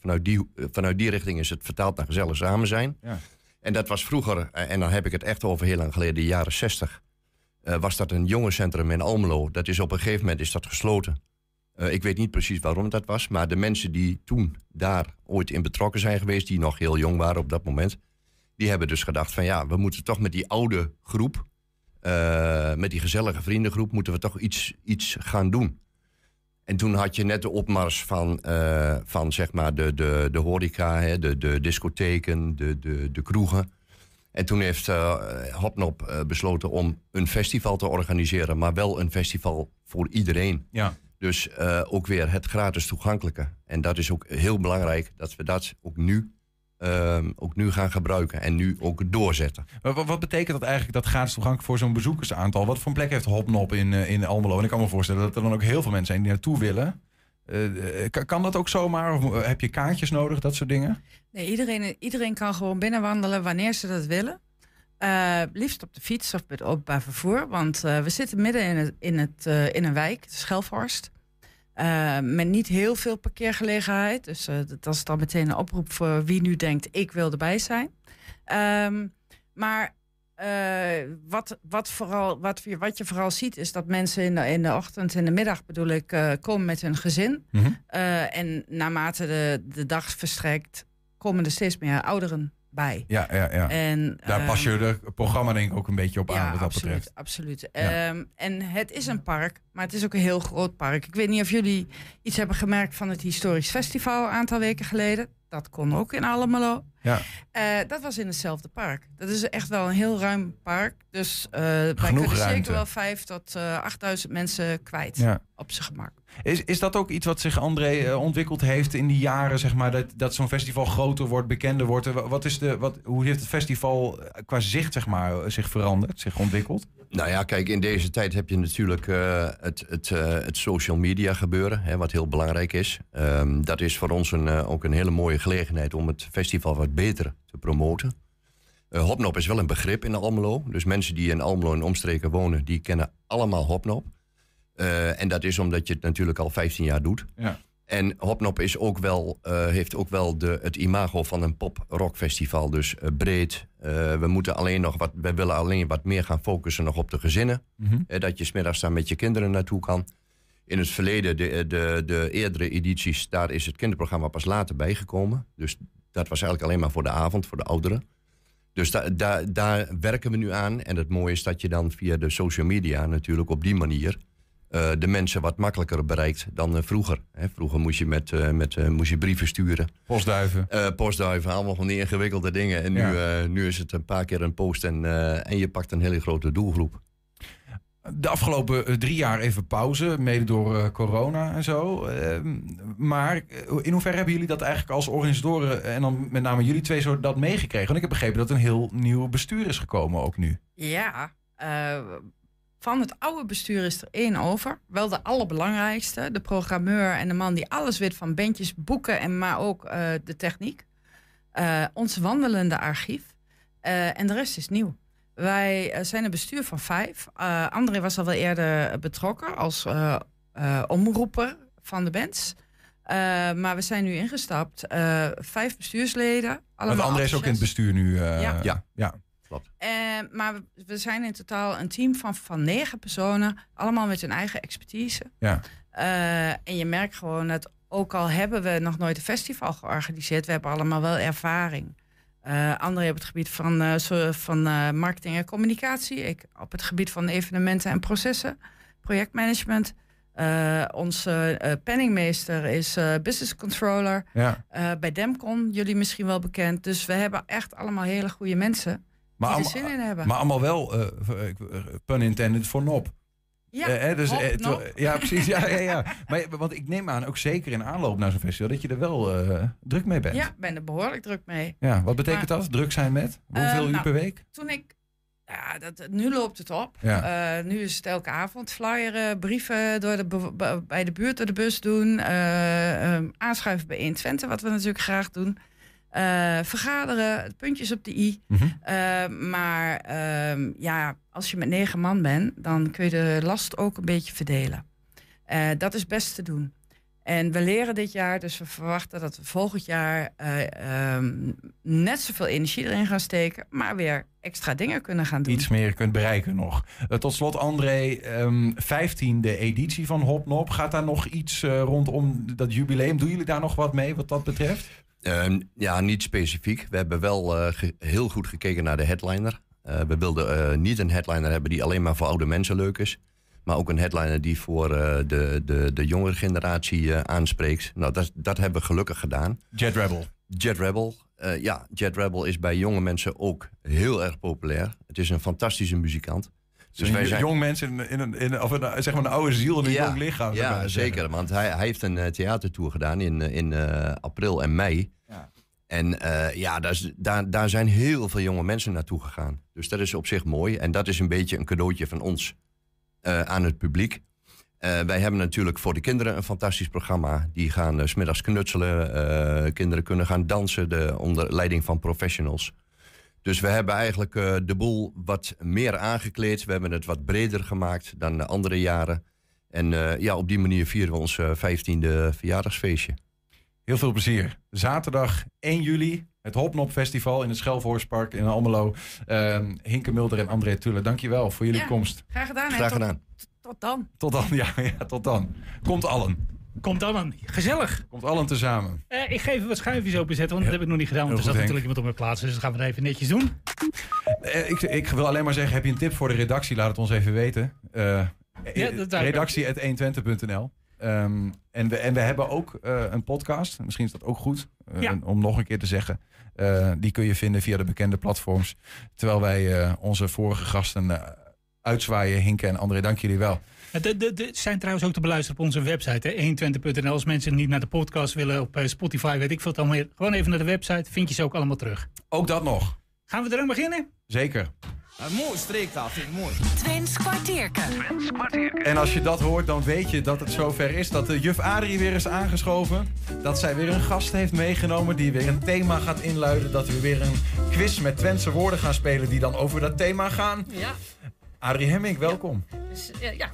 vanuit, die, vanuit die richting is het vertaald naar gezellig samen zijn. Ja. En dat was vroeger, en dan heb ik het echt over heel lang geleden, de jaren 60. was dat een jongerencentrum in Almelo. Dat is op een gegeven moment is dat gesloten. Uh, ik weet niet precies waarom dat was, maar de mensen die toen daar ooit in betrokken zijn geweest, die nog heel jong waren op dat moment, die hebben dus gedacht van ja, we moeten toch met die oude groep, uh, met die gezellige vriendengroep, moeten we toch iets, iets gaan doen. En toen had je net de opmars van, uh, van zeg maar de, de, de horeca, hè, de, de discotheken, de, de, de kroegen. En toen heeft Hopnop besloten om een festival te organiseren, maar wel een festival voor iedereen. Ja. Dus ook weer het gratis toegankelijke. En dat is ook heel belangrijk dat we dat ook nu, uh, ook nu gaan gebruiken en nu ook doorzetten. Maar wat, wat betekent dat eigenlijk, dat gratis toegankelijk voor zo'n bezoekersaantal? Wat voor een plek heeft Hopnop in, uh, in Almelo? En ik kan me voorstellen dat er dan ook heel veel mensen zijn die naartoe willen. Kan, kan, dat ook zomaar? Of heb je kaartjes nodig, dat soort dingen? Nee, iedereen, iedereen kan gewoon binnenwandelen wanneer ze dat willen. Uh, liefst op de fiets of met openbaar vervoer. Want uh, we zitten midden in, het, in, het, uh, in een wijk, Schelvorst. met niet heel veel parkeergelegenheid. Dus dat is dan meteen een oproep voor wie nu denkt: ik wil erbij zijn. Um, maar wat, wat, vooral, wat, wat je vooral ziet, is dat mensen in de, in de ochtend en de middag, bedoel ik, komen met hun gezin. Mm -hmm. en naarmate de, de dag verstrekt, komen er steeds meer ouderen bij. Ja, ja, ja. En, Daar pas je de programma denk ik ook een beetje op ja, aan wat dat absoluut, betreft. Absoluut. Ja. Um, en het is een park, maar het is ook een heel groot park. Ik weet niet of jullie iets hebben gemerkt van het Historisch Festival een aantal weken geleden. Dat kon ook in Almelo. Ja. Eh, dat was in hetzelfde park. Dat is echt wel een heel ruim park. Dus eh wij kunnen ruimte. zeker wel vijf tot eh 8000 mensen kwijt Ja. op zijn gemak. Is, is dat ook iets wat zich, André, ontwikkeld heeft in die jaren, zeg maar, dat, dat zo'n festival groter wordt, bekender wordt? Wa- Wat is de, wat, hoe heeft het festival qua zicht, zeg maar, zich veranderd, zich ontwikkeld? Nou ja, kijk, in deze tijd heb je natuurlijk eh, het, het, eh, het social media gebeuren, hè, wat heel belangrijk is. Ehm, dat is voor ons een, ook een hele mooie gelegenheid om het festival wat beter te promoten. Eh, Hopnop is wel een begrip in Almelo. Dus mensen die in Almelo en omstreken wonen, die kennen allemaal Hopnop. Eh, en dat is omdat je het natuurlijk al 15 jaar doet. Ja. En Hopnop is ook wel, eh, heeft ook wel de, het imago van een pop-rock-festival. Dus breed. We, moeten alleen nog wat, we willen alleen wat meer gaan focussen nog op de gezinnen. Mhm. Dat je smiddags daar met je kinderen naartoe kan. In het verleden, de, de, de eerdere edities, daar is het kinderprogramma pas later bijgekomen. Dus dat was eigenlijk alleen maar voor de avond, voor de ouderen. Dus da, da- daar werken we nu aan. En het mooie is dat je dan via de social media natuurlijk op die manier eh, de mensen wat makkelijker bereikt dan eh, vroeger. Hè, vroeger moest je, met, eh, met, moest je brieven sturen. Postduiven. Postduiven, allemaal van die ingewikkelde dingen. En nu, Ja. nu is het een paar keer een post en, en je pakt een hele grote doelgroep. De afgelopen eh, drie jaar even pauze, mede door eh, corona en zo. Ehm, maar eh, in hoeverre hebben jullie dat eigenlijk als organisatoren, en dan met name jullie twee, zo dat meegekregen? Want ik heb begrepen dat een heel nieuw bestuur is gekomen ook nu. Ja, van het oude bestuur is er één over. Wel de allerbelangrijkste. De programmeur en de man die alles weet van bandjes, boeken en maar ook de techniek. Eh, ons wandelende archief. En de rest is nieuw. Wij eh, zijn een bestuur van vijf. Eh, André was al wel eerder betrokken als eh, eh, omroeper van de bands. Eh, maar we zijn nu ingestapt. Eh, vijf bestuursleden. Want allemaal André is ook in het bestuur nu. eh, Ja. ja. ja. Klopt. Eh, maar we, zijn in totaal een team van, van negen personen, allemaal met hun eigen expertise. Ja. Eh, en je merkt gewoon dat ook al hebben we nog nooit een festival georganiseerd, we hebben allemaal wel ervaring. Eh André op het gebied van, eh, van eh, marketing en communicatie. Ik op het gebied van evenementen en processen, projectmanagement. Onze penningmeester is business controller. Ja. Bij Demcon, jullie misschien wel bekend. Dus we hebben echt allemaal hele goede mensen Maar, die er zin in hebben. maar allemaal wel, pun intended, voor nop. Ja, Eh, hè, dus, eh, nop. ja, precies. Ja, ja, ja. Maar, want ik neem aan, ook zeker in aanloop naar zo'n festival, dat je er wel eh, druk mee bent. Ja, ik ben er behoorlijk druk mee. Ja, wat betekent Maar- dat? Druk zijn met? Hoeveel Eh, uur nou, per week? Toen ik. Ja, dat, nu loopt het op. Ja. Eh, nu is het elke avond flyeren, brieven door de, bij de buurt door de bus doen. eh, aanschuiven bij 120, wat we natuurlijk graag doen. Eh, vergaderen, puntjes op de i. Mhm. Eh, maar ehm, ja, als je met negen man bent, dan kun je de last ook een beetje verdelen. Eh, dat is best te doen. En we leren dit jaar, dus we verwachten dat we volgend jaar ehm, net zoveel energie erin gaan steken, maar weer extra dingen kunnen gaan doen. Iets meer kunt bereiken nog. Tot slot, André, ehm 15e editie van Hopnop. Gaat daar nog iets rondom dat jubileum? Doen jullie daar nog wat mee wat dat betreft? Eh, ja, niet specifiek. We hebben wel eh, heel goed gekeken naar de headliner. Eh, we wilden eh, niet een headliner hebben die alleen maar voor oude mensen leuk is. Maar ook een headliner die voor de, de, de jongere generatie aanspreekt. Nou, dat, dat hebben we gelukkig gedaan. Jet Rebel. Jet Rebel. Ja, Jet Rebel is bij jonge mensen ook heel erg populair. Het is een fantastische muzikant. Dus wij zijn jong mensen in, in, een- in, of een, zeg maar een oude ziel in een jong lichaam. Ja, zeggen. zeker. Want hij, hij heeft een eh, theatertour gedaan in, eh, in eh, april en mei. Ja. En eh, ja, daar, is- daar, daar zijn heel veel jonge mensen naartoe gegaan. Dus dat is op zich mooi. En dat is een beetje een cadeautje van ons eh, aan het publiek. Eh, wij hebben natuurlijk voor de kinderen een fantastisch programma. Die gaan 's smiddags knutselen. eh, kinderen kunnen gaan dansen de, onder leiding van professionals. Dus we hebben eigenlijk eh, de boel wat meer aangekleed. We hebben het wat breder gemaakt dan de andere jaren. En eh, ja, op die manier vieren we ons eh, 15e verjaardagsfeestje. Heel veel plezier. Zaterdag 1 juli, het Hopnop Festival in het Schelvorspark in Almelo. Ehm Hinke Mulder en André Tulle, dankjewel voor jullie Ja, komst. Graag gedaan. hè. Graag Tot- gedaan. Tot dan. Tot dan, ja, ja, tot dan. Komt allen. Komt allen. Gezellig. Komt allen tezamen. Eh, ik ga even wat schuifjes openzetten, want dat heb ik nog niet gedaan. Want er zat natuurlijk iemand op mijn plaats, dus dat gaan we even netjes doen. Eh, ik, ik wil alleen maar zeggen, heb je een tip voor de redactie? Laat het ons even weten. Eh Ja, dat zou ik redactie.120.nl Ehm, en, we, en we hebben ook een podcast. Misschien is dat ook goed Ja. om nog een keer te zeggen. Die kun je vinden via de bekende platforms. Terwijl wij onze vorige gasten uitzwaaien. Hinke en André, dank jullie wel. De, de, de zijn trouwens ook te beluisteren op onze website, hè, 120.nl. Als mensen niet naar de podcast willen op eh, Spotify, weet ik veel, dan meer. Gewoon even naar de website, vind je ze ook allemaal terug. Ook dat nog. Gaan we er aan beginnen? Zeker. Een mooi streektaal, vind ik mooi. Twents kwartierken. En als je dat hoort, dan weet je dat het zover is dat de juf Adrie weer is aangeschoven. Dat zij weer een gast heeft meegenomen die weer een thema gaat inluiden. Dat we weer een quiz met Twentse woorden gaan spelen die dan over dat thema gaan. Ja. Adrie Hemming, welkom. Dus, eh, ja.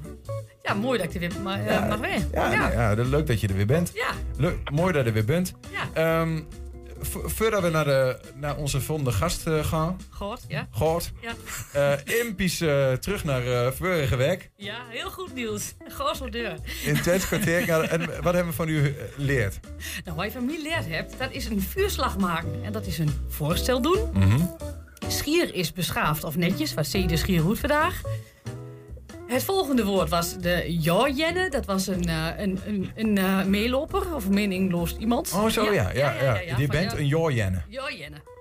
ja, mooi dat ik er weer eh, Ja, mag weer. Ja, ja. nou ja, leuk dat je er weer bent. Ja. Leuk, mooi dat je er weer bent. Ja. V- voordat we naar, de, naar onze volgende gast eh, gaan. Gehoord, ja. Gehoord. Ja. Impies terug naar vorige week. Ja, heel goed nieuws. Goos op deur. In Twents kwartier. Ja, En wat hebben we van u geleerd? Nou, wat je van mij geleerd hebt, dat is een vuurslag maken. En dat is een voorstel doen. Mhm. Schier is beschaafd of netjes. Wat zie je de schier goed vandaag? Het volgende woord was de ja-jenne. Dat was een, eh, een, een, een eh, meeloper of meningloos iemand. Oh, zo ja. ja, ja, Je van, bent ja. een joorjenne. Ja-jenne, ja.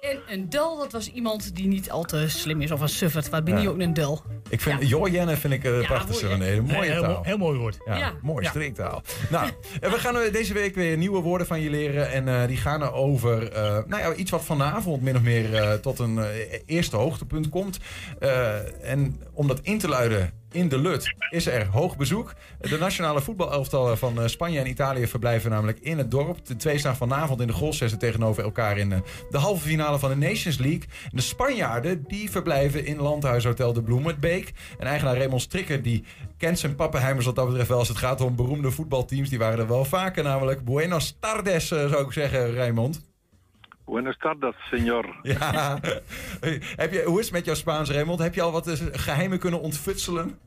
En een dul, dat was iemand die niet al te slim is of een suffert. Wat ben je Ja. ook een dul? Ik vind joorjenne vind ik een mooi, van hè? een mooie heel taal. heel mooi woord. Ja, Ja. mooi Ja. streektaal. nou, en we gaan eh, deze week weer nieuwe woorden van je leren. En eh, die gaan er over eh, nou ja, iets wat vanavond min of meer eh, tot een eh, eerste hoogtepunt komt. Eh, en om dat in te luiden in de Lut is er hoog bezoek. De nationale voetbalelftallen van eh, Spanje en Italië verblijven namelijk in het dorp. De twee staan vanavond in de golfzessen tegenover elkaar in eh, de halve finale van de Nations League. De Spanjaarden die verblijven in Landhuishotel de Bloemenbeek. En eigenaar Raymond Strikker die kent zijn pappenheimers wat dat betreft wel als het gaat om beroemde voetbalteams. Die waren er wel vaker namelijk. Buenos tardes eh, zou ik zeggen Raymond. Buenas tardes, señor. Ja. Heb je, hoe is het met jouw Spaans Raymond? Heb je al wat eh, geheimen kunnen ontfutselen?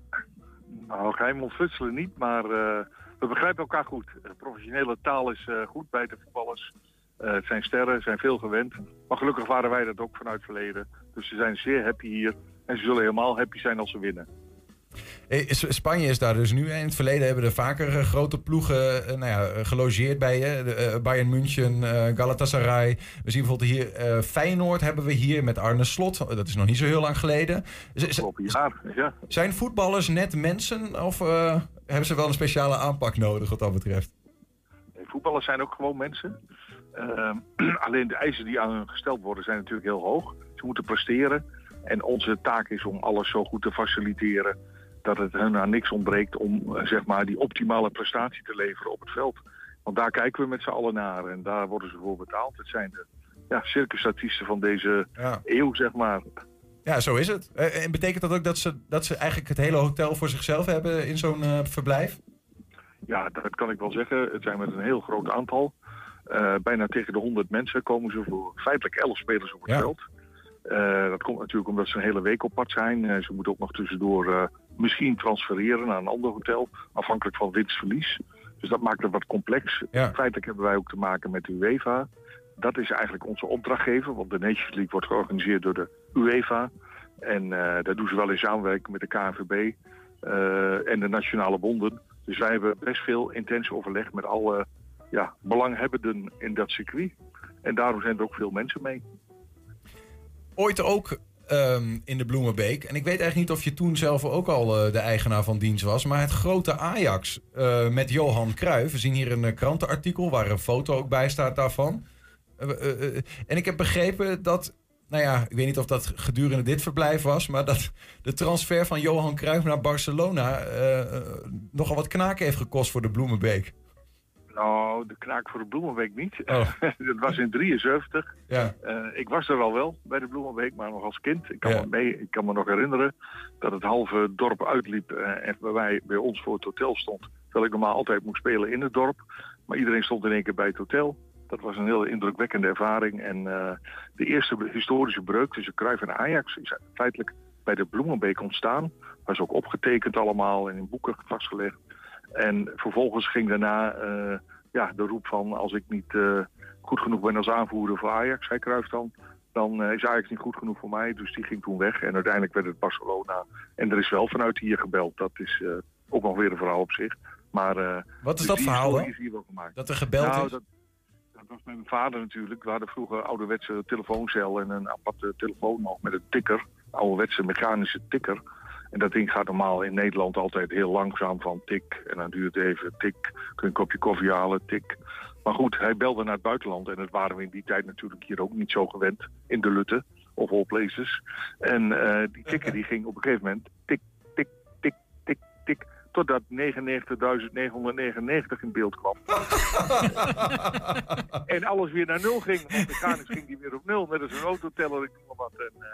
Nou, geheim ontfutselen niet, maar eh, we begrijpen elkaar goed. Professionele taal is eh, goed bij de voetballers. Het zijn sterren, zijn veel gewend. Maar gelukkig waren wij dat ook vanuit het verleden. Dus ze zijn zeer happy hier. En ze zullen helemaal happy zijn als ze winnen. Eh, Spanje is daar dus nu. In het verleden hebben er vaker eh, grote ploegen eh, nou ja, gelogeerd bij je. Bayern München, Galatasaray. We zien bijvoorbeeld hier Feyenoord hebben we hier met Arne Slot. Eh, Dat is nog niet zo heel lang geleden. Zijn voetballers net mensen of hebben ze wel een speciale aanpak nodig wat dat betreft? Nee, Voetballers zijn ook gewoon mensen. Ehm, alleen de eisen die aan hun gesteld worden zijn natuurlijk heel hoog. Ze moeten presteren. En onze taak is om alles zo goed te faciliteren dat het hun aan niks ontbreekt om eh, zeg maar die optimale prestatie te leveren op het veld. Want daar kijken we met z'n allen naar en daar worden ze voor betaald. Het zijn de ja, circusartiesten van deze Ja. eeuw, zeg maar. Ja, zo is het. Eh, En betekent dat ook dat ze, dat ze eigenlijk het hele hotel voor zichzelf hebben in zo'n eh, verblijf? Ja, dat kan ik wel zeggen. Het zijn met een heel groot aantal. Bijna tegen de 100 mensen komen ze voor feitelijk 11 spelers op het Ja. veld. Dat komt natuurlijk omdat ze een hele week op pad zijn. Ze moeten ook nog tussendoor misschien transfereren naar een ander hotel, afhankelijk van winstverlies. Dus dat maakt het wat complex. Feitelijk hebben wij ook te maken met de UEFA. Dat is eigenlijk onze opdrachtgever, want de Nations League wordt georganiseerd door de UEFA. En eh, dat doen ze wel in samenwerking met de KNVB eh, en de nationale bonden. Dus wij hebben best veel intens overleg met alle ja, belanghebbenden in dat circuit. En daarom zijn er ook veel mensen mee. Ooit ook ehm, in de Bloemenbeek. En ik weet eigenlijk niet of je toen zelf ook al eh, de eigenaar van dienst was. Maar het grote Ajax eh, met Johan Cruijff. We zien hier een eh, krantenartikel waar een foto ook bij staat daarvan. En ik heb begrepen dat... Nou ja, ik weet niet of dat gedurende dit verblijf was... maar dat de transfer van Johan Cruijff naar Barcelona... nogal wat knaken heeft gekost voor de Bloemenbeek. Nou, de knaak voor de Bloemenbeek niet. Oh. dat was in 73. Ja. Eh, ik was er al wel bij de Bloemenbeek, maar nog als kind. Ik kan, Ja. me, mee, ik kan me nog herinneren dat het halve dorp uitliep eh, en bij, wij, bij ons voor het hotel stond. Terwijl ik normaal altijd moest spelen in het dorp. Maar iedereen stond in één keer bij het hotel. Dat was een heel indrukwekkende ervaring. En eh, de eerste historische breuk tussen Cruijff en Ajax is feitelijk bij de Bloemenbeek ontstaan. Was ook opgetekend allemaal en in boeken vastgelegd. En vervolgens ging daarna ja, de roep van als ik niet eh, goed genoeg ben als aanvoerder voor Ajax, zei Cruijff dan, dan eh, is Ajax niet goed genoeg voor mij. Dus die ging toen weg en uiteindelijk werd het Barcelona. En er is wel vanuit hier gebeld. Dat is eh, ook nog weer een verhaal op zich. Maar, Wat is dus dat verhaal story dan? is hier wel gemaakt. Dat er gebeld Nou, is? Dat, dat was met mijn vader natuurlijk. We hadden vroeger een ouderwetse telefooncel en een aparte telefoon nog met een tikker. Ouderwetse mechanische tikker. En dat ding gaat normaal in Nederland altijd heel langzaam van tik. En dan duurt het even tik. Kun je een kopje koffie halen, tik. Maar goed, hij belde naar het buitenland. En dat waren we in die tijd natuurlijk hier ook niet zo gewend. In de Lutte of all places. En eh, die tikker die ging op een gegeven moment tik, tik, tik, tik, tik. Totdat 99.999 in beeld kwam. en alles weer naar nul ging. Want mechanisch ging die weer op nul. Net als een autoteller, ik noem maar wat. En, eh,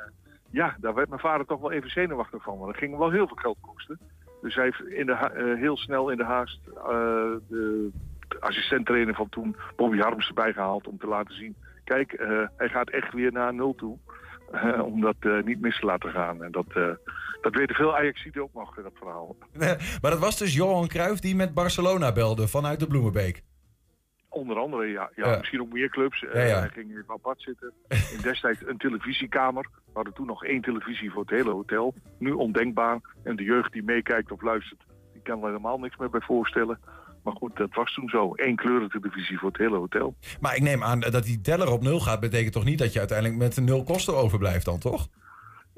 ja, daar werd mijn vader toch wel even zenuwachtig van. Want dat ging hem wel heel veel geld kosten. Dus hij heeft in de eh, heel snel in de haast eh, de, de assistent-trainer van toen, Bobby Harms, erbij gehaald om te laten zien. Kijk, eh, hij gaat echt weer naar nul toe. om dat niet mis te laten gaan. En dat, eh, dat weten veel Ajax-zieten ook nog, dat verhaal. maar dat was dus Johan Cruijff die met Barcelona belde vanuit de Bloemenbeek. Onder andere, ja. ja, Ja. Misschien ook meer clubs. Eh, Ja, ja. Hij ging even apart zitten. In destijds een televisiekamer. We hadden toen nog één televisie voor het hele hotel. Nu ondenkbaar. En de jeugd die meekijkt of luistert, die kan er helemaal niks meer bij voorstellen. Maar goed, dat was toen zo. Eén kleurentelevisie voor het hele hotel. Maar ik neem aan dat die teller op nul gaat, betekent toch niet dat je uiteindelijk met nul kosten overblijft dan, toch?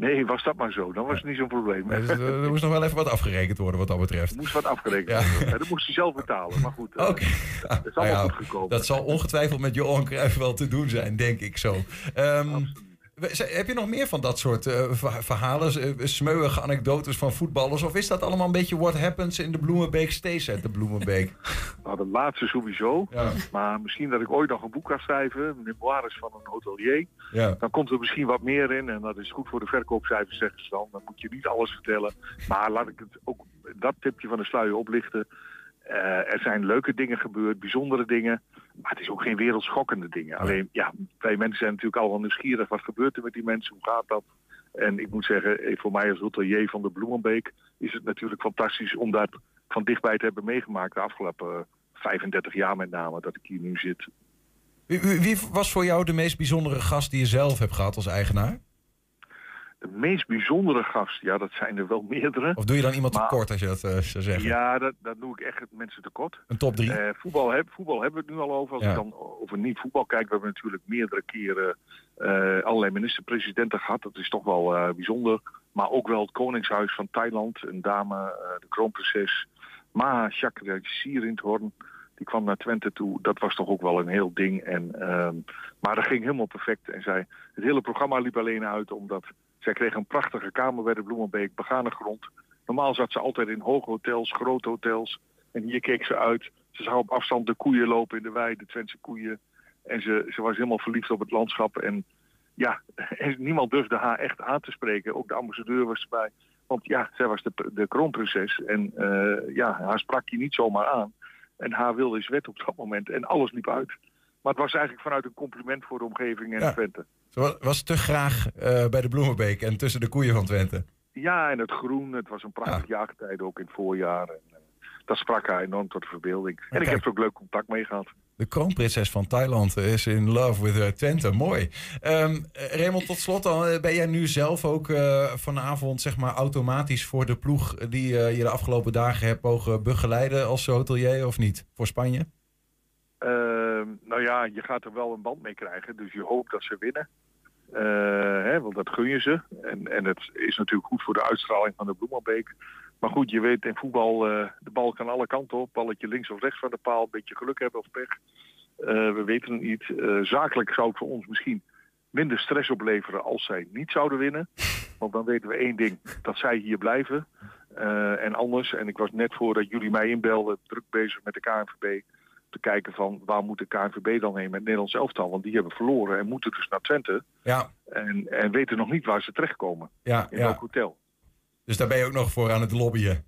Nee, was dat maar zo. Dan was het niet zo'n probleem. Dus, eh, er moest nog wel even wat afgerekend worden wat dat betreft. Er moest wat afgerekend worden. Dat moest hij zelf betalen. Maar goed, eh, Oké. dat is Nou allemaal ja, goed gekomen. dat zal ongetwijfeld met Johan Cruijff wel te doen zijn, denk ik zo. Ze- heb je nog meer van dat soort eh, ver- verhalen, eh, smeuïge anekdotes van voetballers? Of is dat allemaal een beetje what happens in de Bloemenbeek stays at de Bloemenbeek? Nou, de laatste sowieso. Maar misschien dat ik ooit nog een boek ga schrijven. Memoires van een hotelier. Ja. Dan komt er misschien wat meer in. En dat is goed voor de verkoopcijfers, zeggen ze dan. Dan moet je niet alles vertellen. Maar laat ik het ook dat tipje van de sluier oplichten. Eh, er zijn leuke dingen gebeurd, bijzondere dingen. Maar het is ook geen wereldschokkende dingen. Alleen, ja, wij mensen zijn natuurlijk allemaal nieuwsgierig. Wat gebeurt er met die mensen? Hoe gaat dat? En ik moet zeggen, eh, voor mij als hotelier van de Bloemenbeek... is het natuurlijk fantastisch om dat van dichtbij te hebben meegemaakt... de afgelopen eh, 35 jaar met name, dat ik hier nu zit. Wie was voor jou de meest bijzondere gast die je zelf hebt gehad als eigenaar? De meest bijzondere gast, ja, dat zijn er wel meerdere. Of doe je dan iemand Maar- tekort als je dat eh, zou zeggen? Ja, dat, dat doe ik echt mensen tekort. Een top drie? Eh, voetbal, heb, voetbal hebben we het nu al over. Als Ja. ik dan over niet voetbal kijk, we hebben natuurlijk meerdere keren eh, allerlei minister-presidenten gehad. Dat is toch wel bijzonder. Maar ook wel het Koningshuis van Thailand, een dame, de kroonprinses. Maha Chakrasirindhorn, die kwam naar Twente toe. Dat was toch ook wel een heel ding. En, ehm, maar dat ging helemaal perfect. En zij, het hele programma liep alleen uit omdat zij kreeg een prachtige kamer bij de Bloemenbeek, begane grond. Normaal zat ze altijd in hoge hotels, grote hotels. En hier keek ze uit. Ze zag op afstand de koeien lopen in de wei, de Twentse koeien. En ze, ze was helemaal verliefd op het landschap. En ja, en niemand durfde haar echt aan te spreken. Ook de ambassadeur was erbij. Want ja, zij was de, de kroonprinses. En eh, ja, haar sprak je niet zomaar aan. En haar wilde is wet op dat moment. En alles liep uit. Maar het was eigenlijk vanuit een compliment voor de omgeving en Ja. Twente. Ze wa- was te graag eh, bij de Bloemenbeek en tussen de koeien van Twente. Ja, en het groen. Het was een prachtig jaargetijde ook in het voorjaar. En, eh, dat sprak haar enorm tot de verbeelding. En ik heb er ook leuk contact mee gehad. De kroonprinses van Thailand is in love with eh, Twente. Mooi. Ehm eh, Raymond, tot slot dan. Ben jij nu zelf ook vanavond zeg maar, automatisch voor de ploeg die je de afgelopen dagen hebt mogen begeleiden als hotelier of niet? Voor Spanje? Ehm, nou ja, je gaat er wel een band mee krijgen. Dus je hoopt dat ze winnen. Eh, hè, want dat gun je ze. En, en het is natuurlijk goed voor de uitstraling van de Bloemenbeek. Maar goed, je weet in voetbal, eh, de bal kan alle kanten op. Balletje links of rechts van de paal. Een beetje geluk hebben of pech. Eh, we weten het niet. Zakelijk zou het voor ons misschien minder stress opleveren als zij niet zouden winnen. Want dan weten we één ding, dat zij hier blijven. En anders, en ik was net voordat jullie mij inbelden, druk bezig met de KNVB te kijken van waar moet de KNVB dan heen met Nederlands elftal. Want die hebben verloren en moeten dus naar Twente. Ja, En, en weten nog niet waar ze terechtkomen. ja, In ja. welk hotel. Dus daar ben je ook nog voor aan het lobbyen.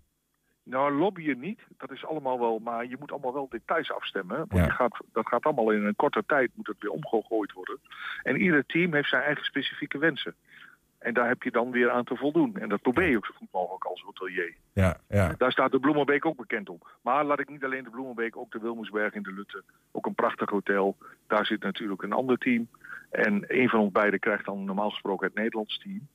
Nou, lobbyen niet. Dat is allemaal wel, maar je moet allemaal wel details afstemmen. Want Ja. je gaat, dat gaat allemaal in een korte tijd moet het weer omgegooid worden. En ieder team heeft zijn eigen specifieke wensen. En daar heb je dan weer aan te voldoen. En dat probeer je ook zo goed mogelijk als hotelier. Ja, ja. Daar staat de Bloemenbeek ook bekend om. Maar laat ik niet alleen de Bloemenbeek, ook de Wilmersberg in de Lutte. Ook een prachtig hotel. Daar zit natuurlijk een ander team. En een van ons beiden krijgt dan normaal gesproken het Nederlands team.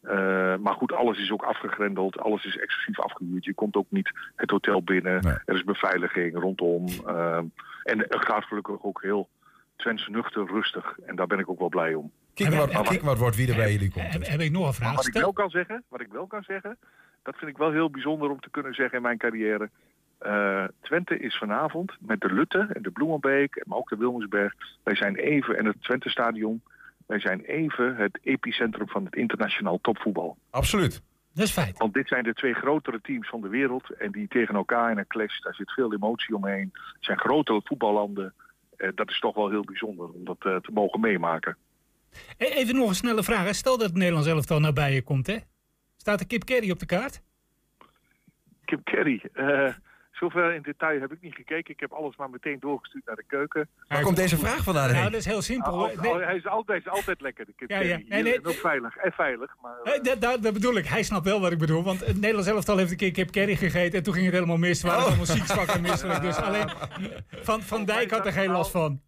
Eh, maar goed, alles is ook afgegrendeld, alles is exclusief afgehuurd. Je komt ook niet het hotel binnen, er is beveiliging rondom. eh, en het gaat gelukkig ook heel Twents nuchter, rustig. En daar ben ik ook wel blij om. Kijk wat, Maar- kijk wat wordt wie er bij jullie komt. Heb, heb ik nog een vraag? wat ik wel kan zeggen, wat ik wel kan zeggen, dat vind ik wel heel bijzonder om te kunnen zeggen in mijn carrière. Eh, Twente is vanavond met de Lutte en de Bloemenbeek, maar ook de Wilmensberg. Wij zijn even, en het Twente Stadion, wij zijn even het epicentrum van het internationaal topvoetbal. Absoluut. Dat is feit. Want dit zijn de twee grotere teams van de wereld en die tegen elkaar in een clash, daar zit veel emotie omheen. Het zijn grote voetballanden. Eh, dat is toch wel heel bijzonder om dat eh, te mogen meemaken. E- Even nog een snelle vraag. hè. Stel dat het Nederlands elftal nabij je komt, hè? Staat de kip Kerry op de kaart? Kim Kerry. eh zover in detail heb ik niet gekeken. Ik heb alles maar meteen doorgestuurd naar de keuken. Waar komt deze vraag vandaan? Nou, dat is heel simpel. Oh. Nee, oh, hij, is altijd, hij is altijd lekker, de Kim Ja, Kerry. ja. Nee, nee, Hier, en ook veilig. En veilig, maar... eh, nee, dat, dat, dat bedoel ik. Hij snapt wel wat ik bedoel. Want het Nederlands elftal heeft een keer kip Kerry gegeten. En toen ging het helemaal mis. We waren allemaal ziek, zwak en misselijk. Dus alleen Van, van Dijk had er geen last van.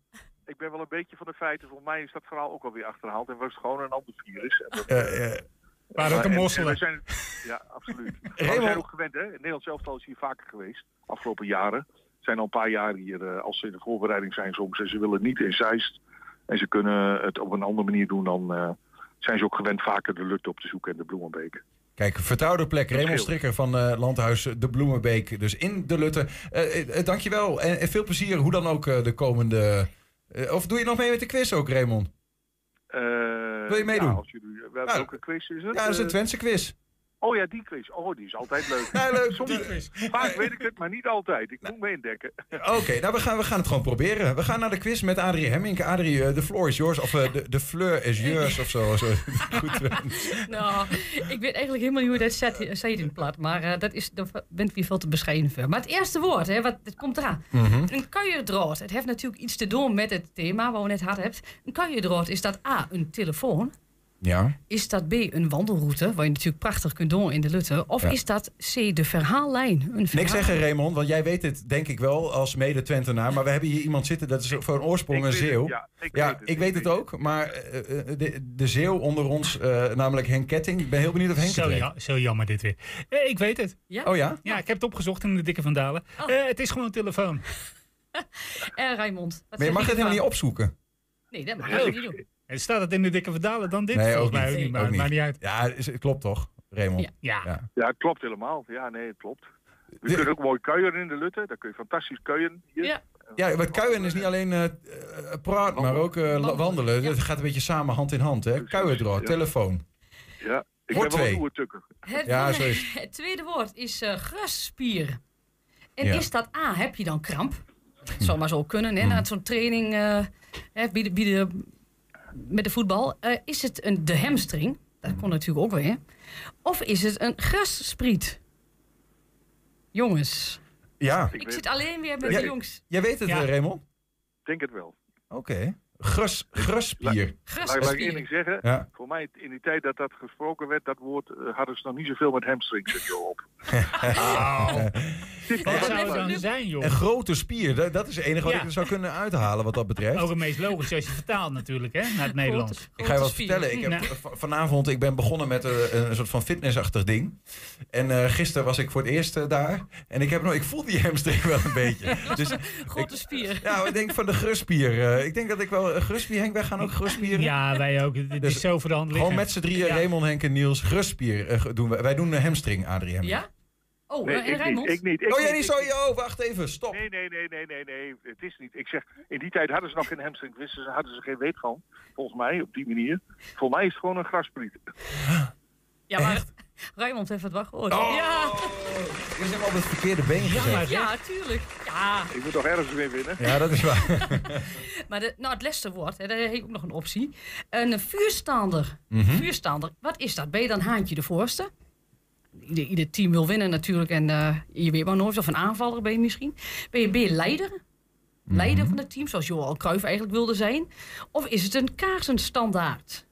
Ik ben wel een beetje van de feiten. Volgens mij is dat verhaal ook alweer achterhaald. En was het gewoon een ander virus. En dat, Eh, eh, Waren het de en- en mosselen? zijn, ja, absoluut. Maar we zijn ook gewend, hè. Het Nederlands elftal is hier vaker geweest. Afgelopen jaren. zijn al een paar jaar hier. eh, als ze in de voorbereiding zijn soms. En ze willen niet in Zeist. En ze kunnen het op een andere manier doen. Dan zijn ze ook gewend vaker de lucht op te zoeken. En de Bloemenbeek. Kijk, vertrouwde plek. Raymond. Strikker van Landhuis De Bloemenbeek. Dus in de Lutte. Eh, dankjewel. En, en veel plezier. Hoe dan ook de komende... eh, of doe je nog mee met de quiz ook, Raymond? Eh, Wil je meedoen? Ja, als jullie, welke quiz is het? Ja, dat is een Eh, Twentse quiz. Oh ja, die quiz. Oh, die is altijd leuk. Ja, leuk. Soms, Die quiz. Vaak weet ik het, maar niet altijd. Ik moet me indekken. Oké, nou we gaan, we gaan het gewoon proberen. We gaan naar de quiz met Adrie Hemmink. Adrie, eh, de floor is yours. Of eh, de, de fleur is yours of zo. zo. Goed. Nou, ik weet eigenlijk helemaal niet hoe je dat zet, zet in het plat. Maar eh, dat is, daar bent u weer veel te bescheiden voor. Maar het eerste woord, hè, wat, het komt eraan. Mhm. Een kuierdroot. Het heeft natuurlijk iets te doen met het thema waar we net hadden. hebben. Een kuierdroot, is dat A, een telefoon? Ja. Is dat B, een wandelroute, waar je natuurlijk prachtig kunt doen in de Lutte? Of Ja. is dat C, de verhaallijn? Een Niks zeggen, Raymond, want jij weet het denk ik wel als mede-Twentenaar. Maar we hebben hier iemand zitten, dat is voor een oorsprong Ik een het, zeeuw. ja, ik ja, weet het, ik weet het ook. Maar eh, eh, de, de zeeuw onder ons, eh, namelijk Henk Ketting. Ik ben heel benieuwd of Henk Zo, ja, zo jammer dit weer. Eh, ik weet het. Ja? Oh ja? Ja, ik heb het opgezocht in de dikke vandalen. Oh. Eh, het is gewoon een telefoon. En Raymond. wat Maar je mag het helemaal niet opzoeken. Nee, dat mag je niet doen. En staat het in de dikke vandalen dan dit? Nee, Volgens ook mij niet. ook niet, maar Ook het maakt niet uit. Ja, is- het klopt toch, Raymond? Ja. Ja. Ja, het klopt helemaal. Ja, nee, het klopt. Je kunt ook mooi kuieren in de Lutte. Daar kun je fantastisch kuieren. Hier. Ja. Ja, maar kuien is niet alleen eh, eh, praten, maar ook eh, wandelen. Het gaat een beetje samen hand in hand, hè? Ja. telefoon. Ja, ik Woord ben wel. Het, Ja, woord- zo is het. het tweede woord is eh grasspier. En Ja. is dat A, heb je dan kramp? Het zou maar zo kunnen, hè, Hmm. na zo'n training eh, hè, bij de, bij de- met de voetbal. Eh, is het een, de hamstring? Dat kon natuurlijk ook weer. Of is het een grasspriet? Jongens, Ja. ik zit alleen weer met Ja, de jongens. Jij weet het, Ja. eh, Raymond? Ik denk het wel. Oké. Gras, grasspier. Laat ik één ding zeggen. Ja. Voor mij, in die tijd dat dat gesproken werd, dat woord, eh, hadden ze nog niet zoveel met hamstrings en zo op. Wat zou het dan zijn, joh? Een grote spier, dat, dat is het enige wat Ja. ik er zou kunnen uithalen wat dat betreft. Ook het meest logisch als je vertaalt natuurlijk, hè, naar het Nederlands. Ik ga je wat vertellen. Ik heb Nou. vanavond, ik ben begonnen met eh, een soort van fitnessachtig ding. En eh, gisteren was ik voor het eerst daar. En ik, heb nog, ik voel die hamstring wel een beetje. Dus, Grote spier. ja, ik denk van de grusspier. ik denk dat ik wel een grusspier, Henk, wij gaan ook grusspieren. Ja, wij ook. Dit Dus is zo voor de hand Gewoon met z'n drieën, Ja. Raymond, Henk en Niels, grusspier eh, doen wij. Wij doen de hamstring, Adrie Hemming. Ja? Oh, Nee, eh, ik en niet. Raymond? Ik niet. Ik Oh, jij niet, niet. oh, wacht even, stop. Nee, nee, nee, nee, nee, nee. Het is niet. Ik zeg, in die tijd hadden ze nog geen hamstring. Wisten ze, hadden ze geen weet van. Volgens mij, op die manier. Volgens mij is het gewoon een graspriet. Ja, maar Raymond heeft het wel gehoord. Oh. Ja. Je hebt op het verkeerde been gezet. ja, tuurlijk. Ja, Ik moet toch ergens weer winnen. Ja, dat is waar. maar de, nou, het laatste woord, hè, daar heb ik ook nog een optie. Een vuurstaander. Mhm. Vuurstaander, wat is dat? Ben je dan haantje de voorste? Ieder, ieder team wil winnen natuurlijk en eh, je weet maar nooit of een aanvaller ben je misschien. Ben je, ben je leider? Mhm. Leider van het team, zoals Johan Cruijff eigenlijk wilde zijn? Of is het een kaarsenstandaard?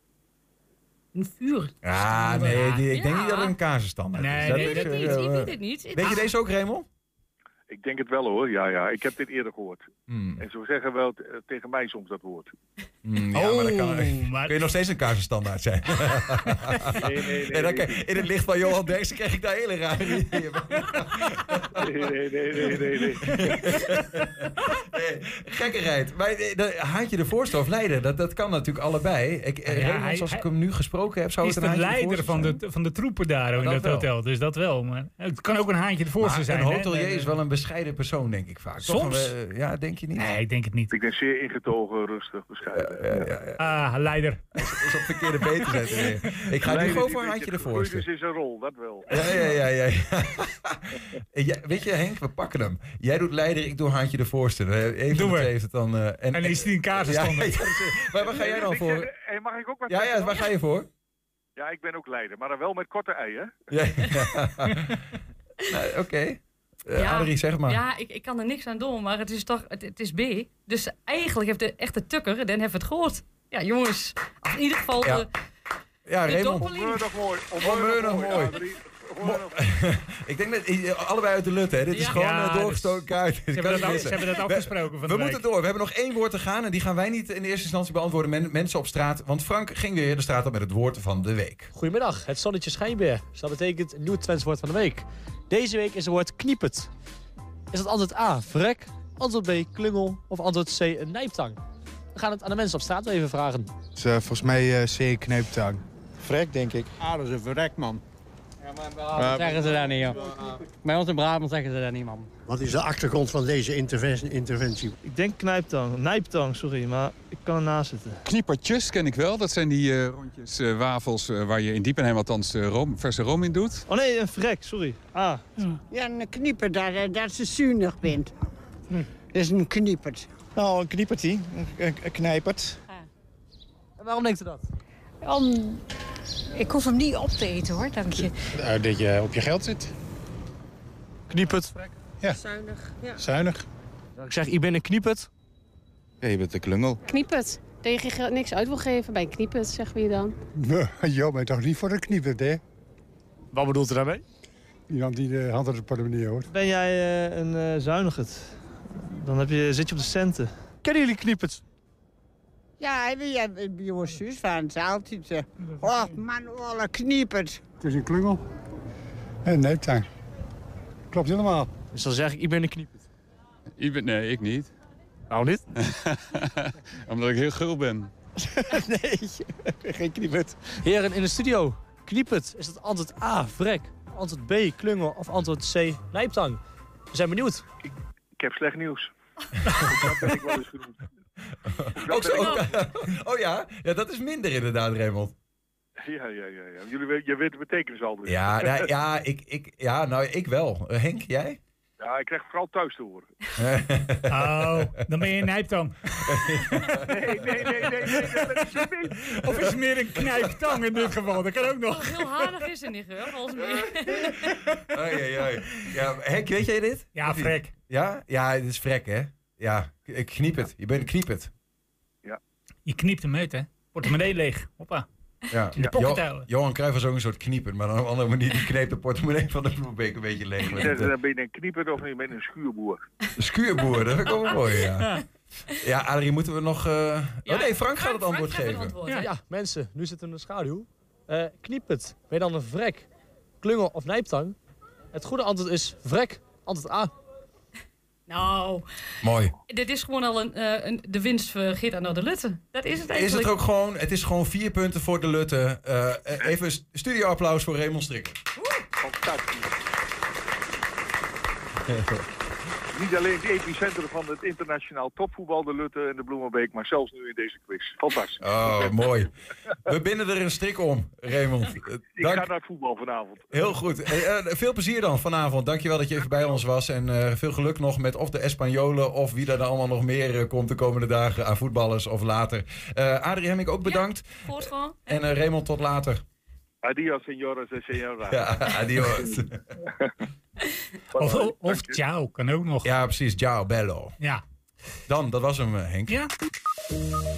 Een vuur. Ja, nee, die, ik denk Ja. niet dat het een kaarsenstandaard Nee, is. Dat nee, is, het eh, niet, ik weet het niet. Weet je deze ook, Raymond? Ik denk het wel hoor, ja, ja. Ik heb dit eerder gehoord. Hmm. En zo zeggen wel t- tegen mij soms dat woord. Mm, ja, maar dan kan, maar- kun je nog steeds een kaarsenstandaard zijn. Nee, nee, nee. en dan, krijg- in het licht van Johan Derksen krijg ik daar hele rare ideeën. Nee, nee, nee, nee, nee, Gekkerheid. Maar eh, de, haantje de Voorste of Leiden, dat, dat kan natuurlijk allebei. Ik, eh, Ja, Raymond, hij- als ik hem nu gesproken heb, zou is het de een haantje leider Voorste van de, van de troepen daar in dat hotel. Dus dat wel. Maar het kan ook een haantje de voorste Maar zijn. een hotelier is wel een bescheiden persoon, denk ik vaak. Soms? een, eh, ja, denk je niet? Nee, ik denk het niet. Ik ben zeer ingetogen, rustig, bescheiden. Ja, Ah, leider. Is op het verkeerde been te zetten. Ik ga nu gewoon voor een de gegroeid Voorste. is zijn rol, dat wel. Ja, ja, ja. ja, ja. En jij- weet je, Henk, we pakken hem. Jij doet leider, ik doe haantje de voorste. Eh, Even Doe de maar. twee heeft het dan. eh, en, En is die een kaarsenstander? Ja, ja, maar waar ga jij dan voor? hey, mag ik ook wat Ja, ja, waar ga je voor? Ja, ik ben ook leider, maar dan wel met korte ei, hè? Ja, ja. Nou, Oké. Eh, Adrie, zeg maar. Ja, ik, ik kan er niks aan doen, maar het is toch, het, het is B. Dus eigenlijk heeft de echte tukker, dan heeft het gehoord. Ja, jongens, in ieder geval Ja. de, Ja, de Raymond. nog mooi. Mooi. Adrie. Ik denk dat eh, allebei uit de lut, hè? Dit is Ja. gewoon Ja, een dus- doorgestoken kaart. Ze Dit hebben, al- ze hebben dat We- afgesproken van We de week. moeten door. We hebben nog één woord te gaan. En die gaan wij niet in eerste instantie beantwoorden. Men- mensen op straat. Want Frank ging weer de straat op met het woord van de week. Goedemiddag, het zonnetje schijnt weer. Dus dat betekent nieuw Twents woord van de week. Deze week is het woord kniepet. Is dat antwoord A, vrek, antwoord B, klungel of antwoord C, een nijptang? We gaan het aan de mensen op straat even vragen. Het is, eh, volgens mij uh, zeer kneeptang. Vrek, denk ik. Ah, dat is een verrek, man. Wat zeggen ze daar niet, joh? Bij ons in Brabant zeggen ze dat niet, man. Wat is de achtergrond van deze interven- interventie? Ik denk knijptang. Nijptang, sorry, maar ik kan ernaast zitten. Kniepertjes ken ik wel. Dat zijn die eh, rondjes eh, wafels eh, waar je in Diepenheim althans eh, room, verse room in doet. Oh nee, een vrek, sorry. Ah. Ja, een knieper, dat, dat ze zuinig bent. Dat is een knieper. Nou, een kniepertje. Een, knijpert. En waarom denkt u dat? Om... Ik hoef hem niet op te eten hoor, dank je. Uh, dat je op je geld zit. Kniepet. Ja. Zuinig. Ja. Zuinig. Ik zeg, ik ben een kniepet. Ja, je bent de klungel. Kniepet. Dat je geen geld- niks uit wil geven bij een kniepet, zeggen we je dan. Jo, maar toch niet voor de kniepert, hè? Wat bedoelt u daarmee? Iemand die de hand op de portemonnee hoort. Ben jij eh, een eh zuiniget? Dan heb je, zit je op de centen. Kennen jullie kniepet? Ja, bij ons zus van ze altijd. eh, Oh man, alle kniepert. Het is een klungel. En neeptang. Klopt helemaal. Dus dan zeg ik, ik ben een kniepet. Ik ben, nee, ik niet. Waarom niet? Omdat ik heel gul ben. nee, geen kniepet. Heren in de studio, kniepet. Is dat antwoord A, vrek, antwoord B, klungel of antwoord C, nijptang? We zijn benieuwd. Ik heb slecht nieuws. dat ben ik wel eens genoemd. Ook zo, ook- oh ja? ja, dat is minder inderdaad, Raymond. Ja, ja, ja. ja. Jullie weet, je weet de betekenis al. Dus. Ja, nou, ja, ik, ik, ja, nou, ik wel. Eh, Henk, jij? Ja, ik krijg vooral thuis te horen. Oh, dan ben je een nijptang. Nee, nee, nee, nee, nee, dat niet. Of is het meer een knijptang in dit geval? Dat kan ook nog. Heel hardig is er niet, hoor, volgens mij. Oei, oei, oei. Ja, Henk, weet jij dit? Ja, vrek. Ja? Ja, het is vrek, hè? Ja, ik kniep het. Je bent kniep het. Je kniept hem uit, hè? Portemonnee leeg. Hoppa. Ja. In de pocket Jo-. Johan Cruijff was ook een soort knieper, maar op een andere manier die kneep de portemonnee van de Bloembeek een beetje leeg. met Dan het, eh, ben je een knieper of je bent een schuurboer. Een schuurboer, dat vind ik ook wel mooi, ja. Ja, Adrie, moeten we nog... eh, Oh nee, Frank gaat het antwoord geven. Ja, ja, mensen, nu zitten we in de schaduw. Eh kniepet, ben je dan een vrek, klungel of nijptang? Het goede antwoord is vrek, antwoord A. Nou, Mooi. dit is gewoon al een, eh, een, de winst voor Geert naar de Lutte. Dat is het Is eigenlijk. het ook gewoon, het is gewoon vier punten voor de Lutte. Eh, eh, even een studioapplaus voor Raymond Strik. Niet alleen het epicentrum van het internationaal topvoetbal, de Lutte en de Bloemenbeek, maar zelfs nu in deze quiz. Fantastisch. Oh, mooi. We binden er een strik om, Raymond. Eh, Ik Dank. ga naar het voetbal vanavond. Heel goed. Eh, veel plezier dan vanavond. Dankjewel dat je even bij ons was. En eh, veel geluk nog met of de Espanjolen of wie er dan allemaal nog meer komt de komende dagen aan voetballers of later. Eh Adrie Hemming ook bedankt. Voortgang. En Raymond tot later. Adios, senores en senora. Ja, adios. Of, of ciao, kan ook nog. Ja, precies. Ciao, bello. Ja. Dan, dat was hem, eh, Henk. Ja.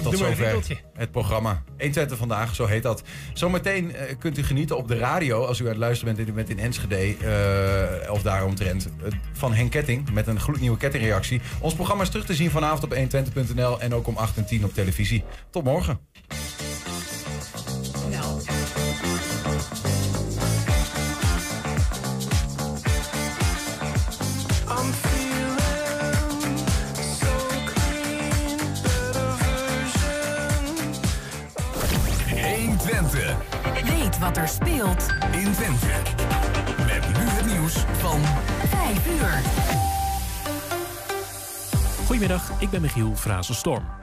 Tot Doe maar een zover het programma. 120 vandaag, zo heet dat. Zometeen eh, kunt u genieten op de radio, als u aan het luisteren bent en u bent in Enschede, eh, of daaromtrent, eh, van Henk Ketting met een gloednieuwe kettingreactie. Ons programma is terug te zien vanavond op 120.nl en ook om 8 en 10 op televisie. Tot morgen. I'm wat er speelt in Twente. Met nu het nieuws van 5 uur. Goedemiddag, ik ben Michiel Frazenstorm.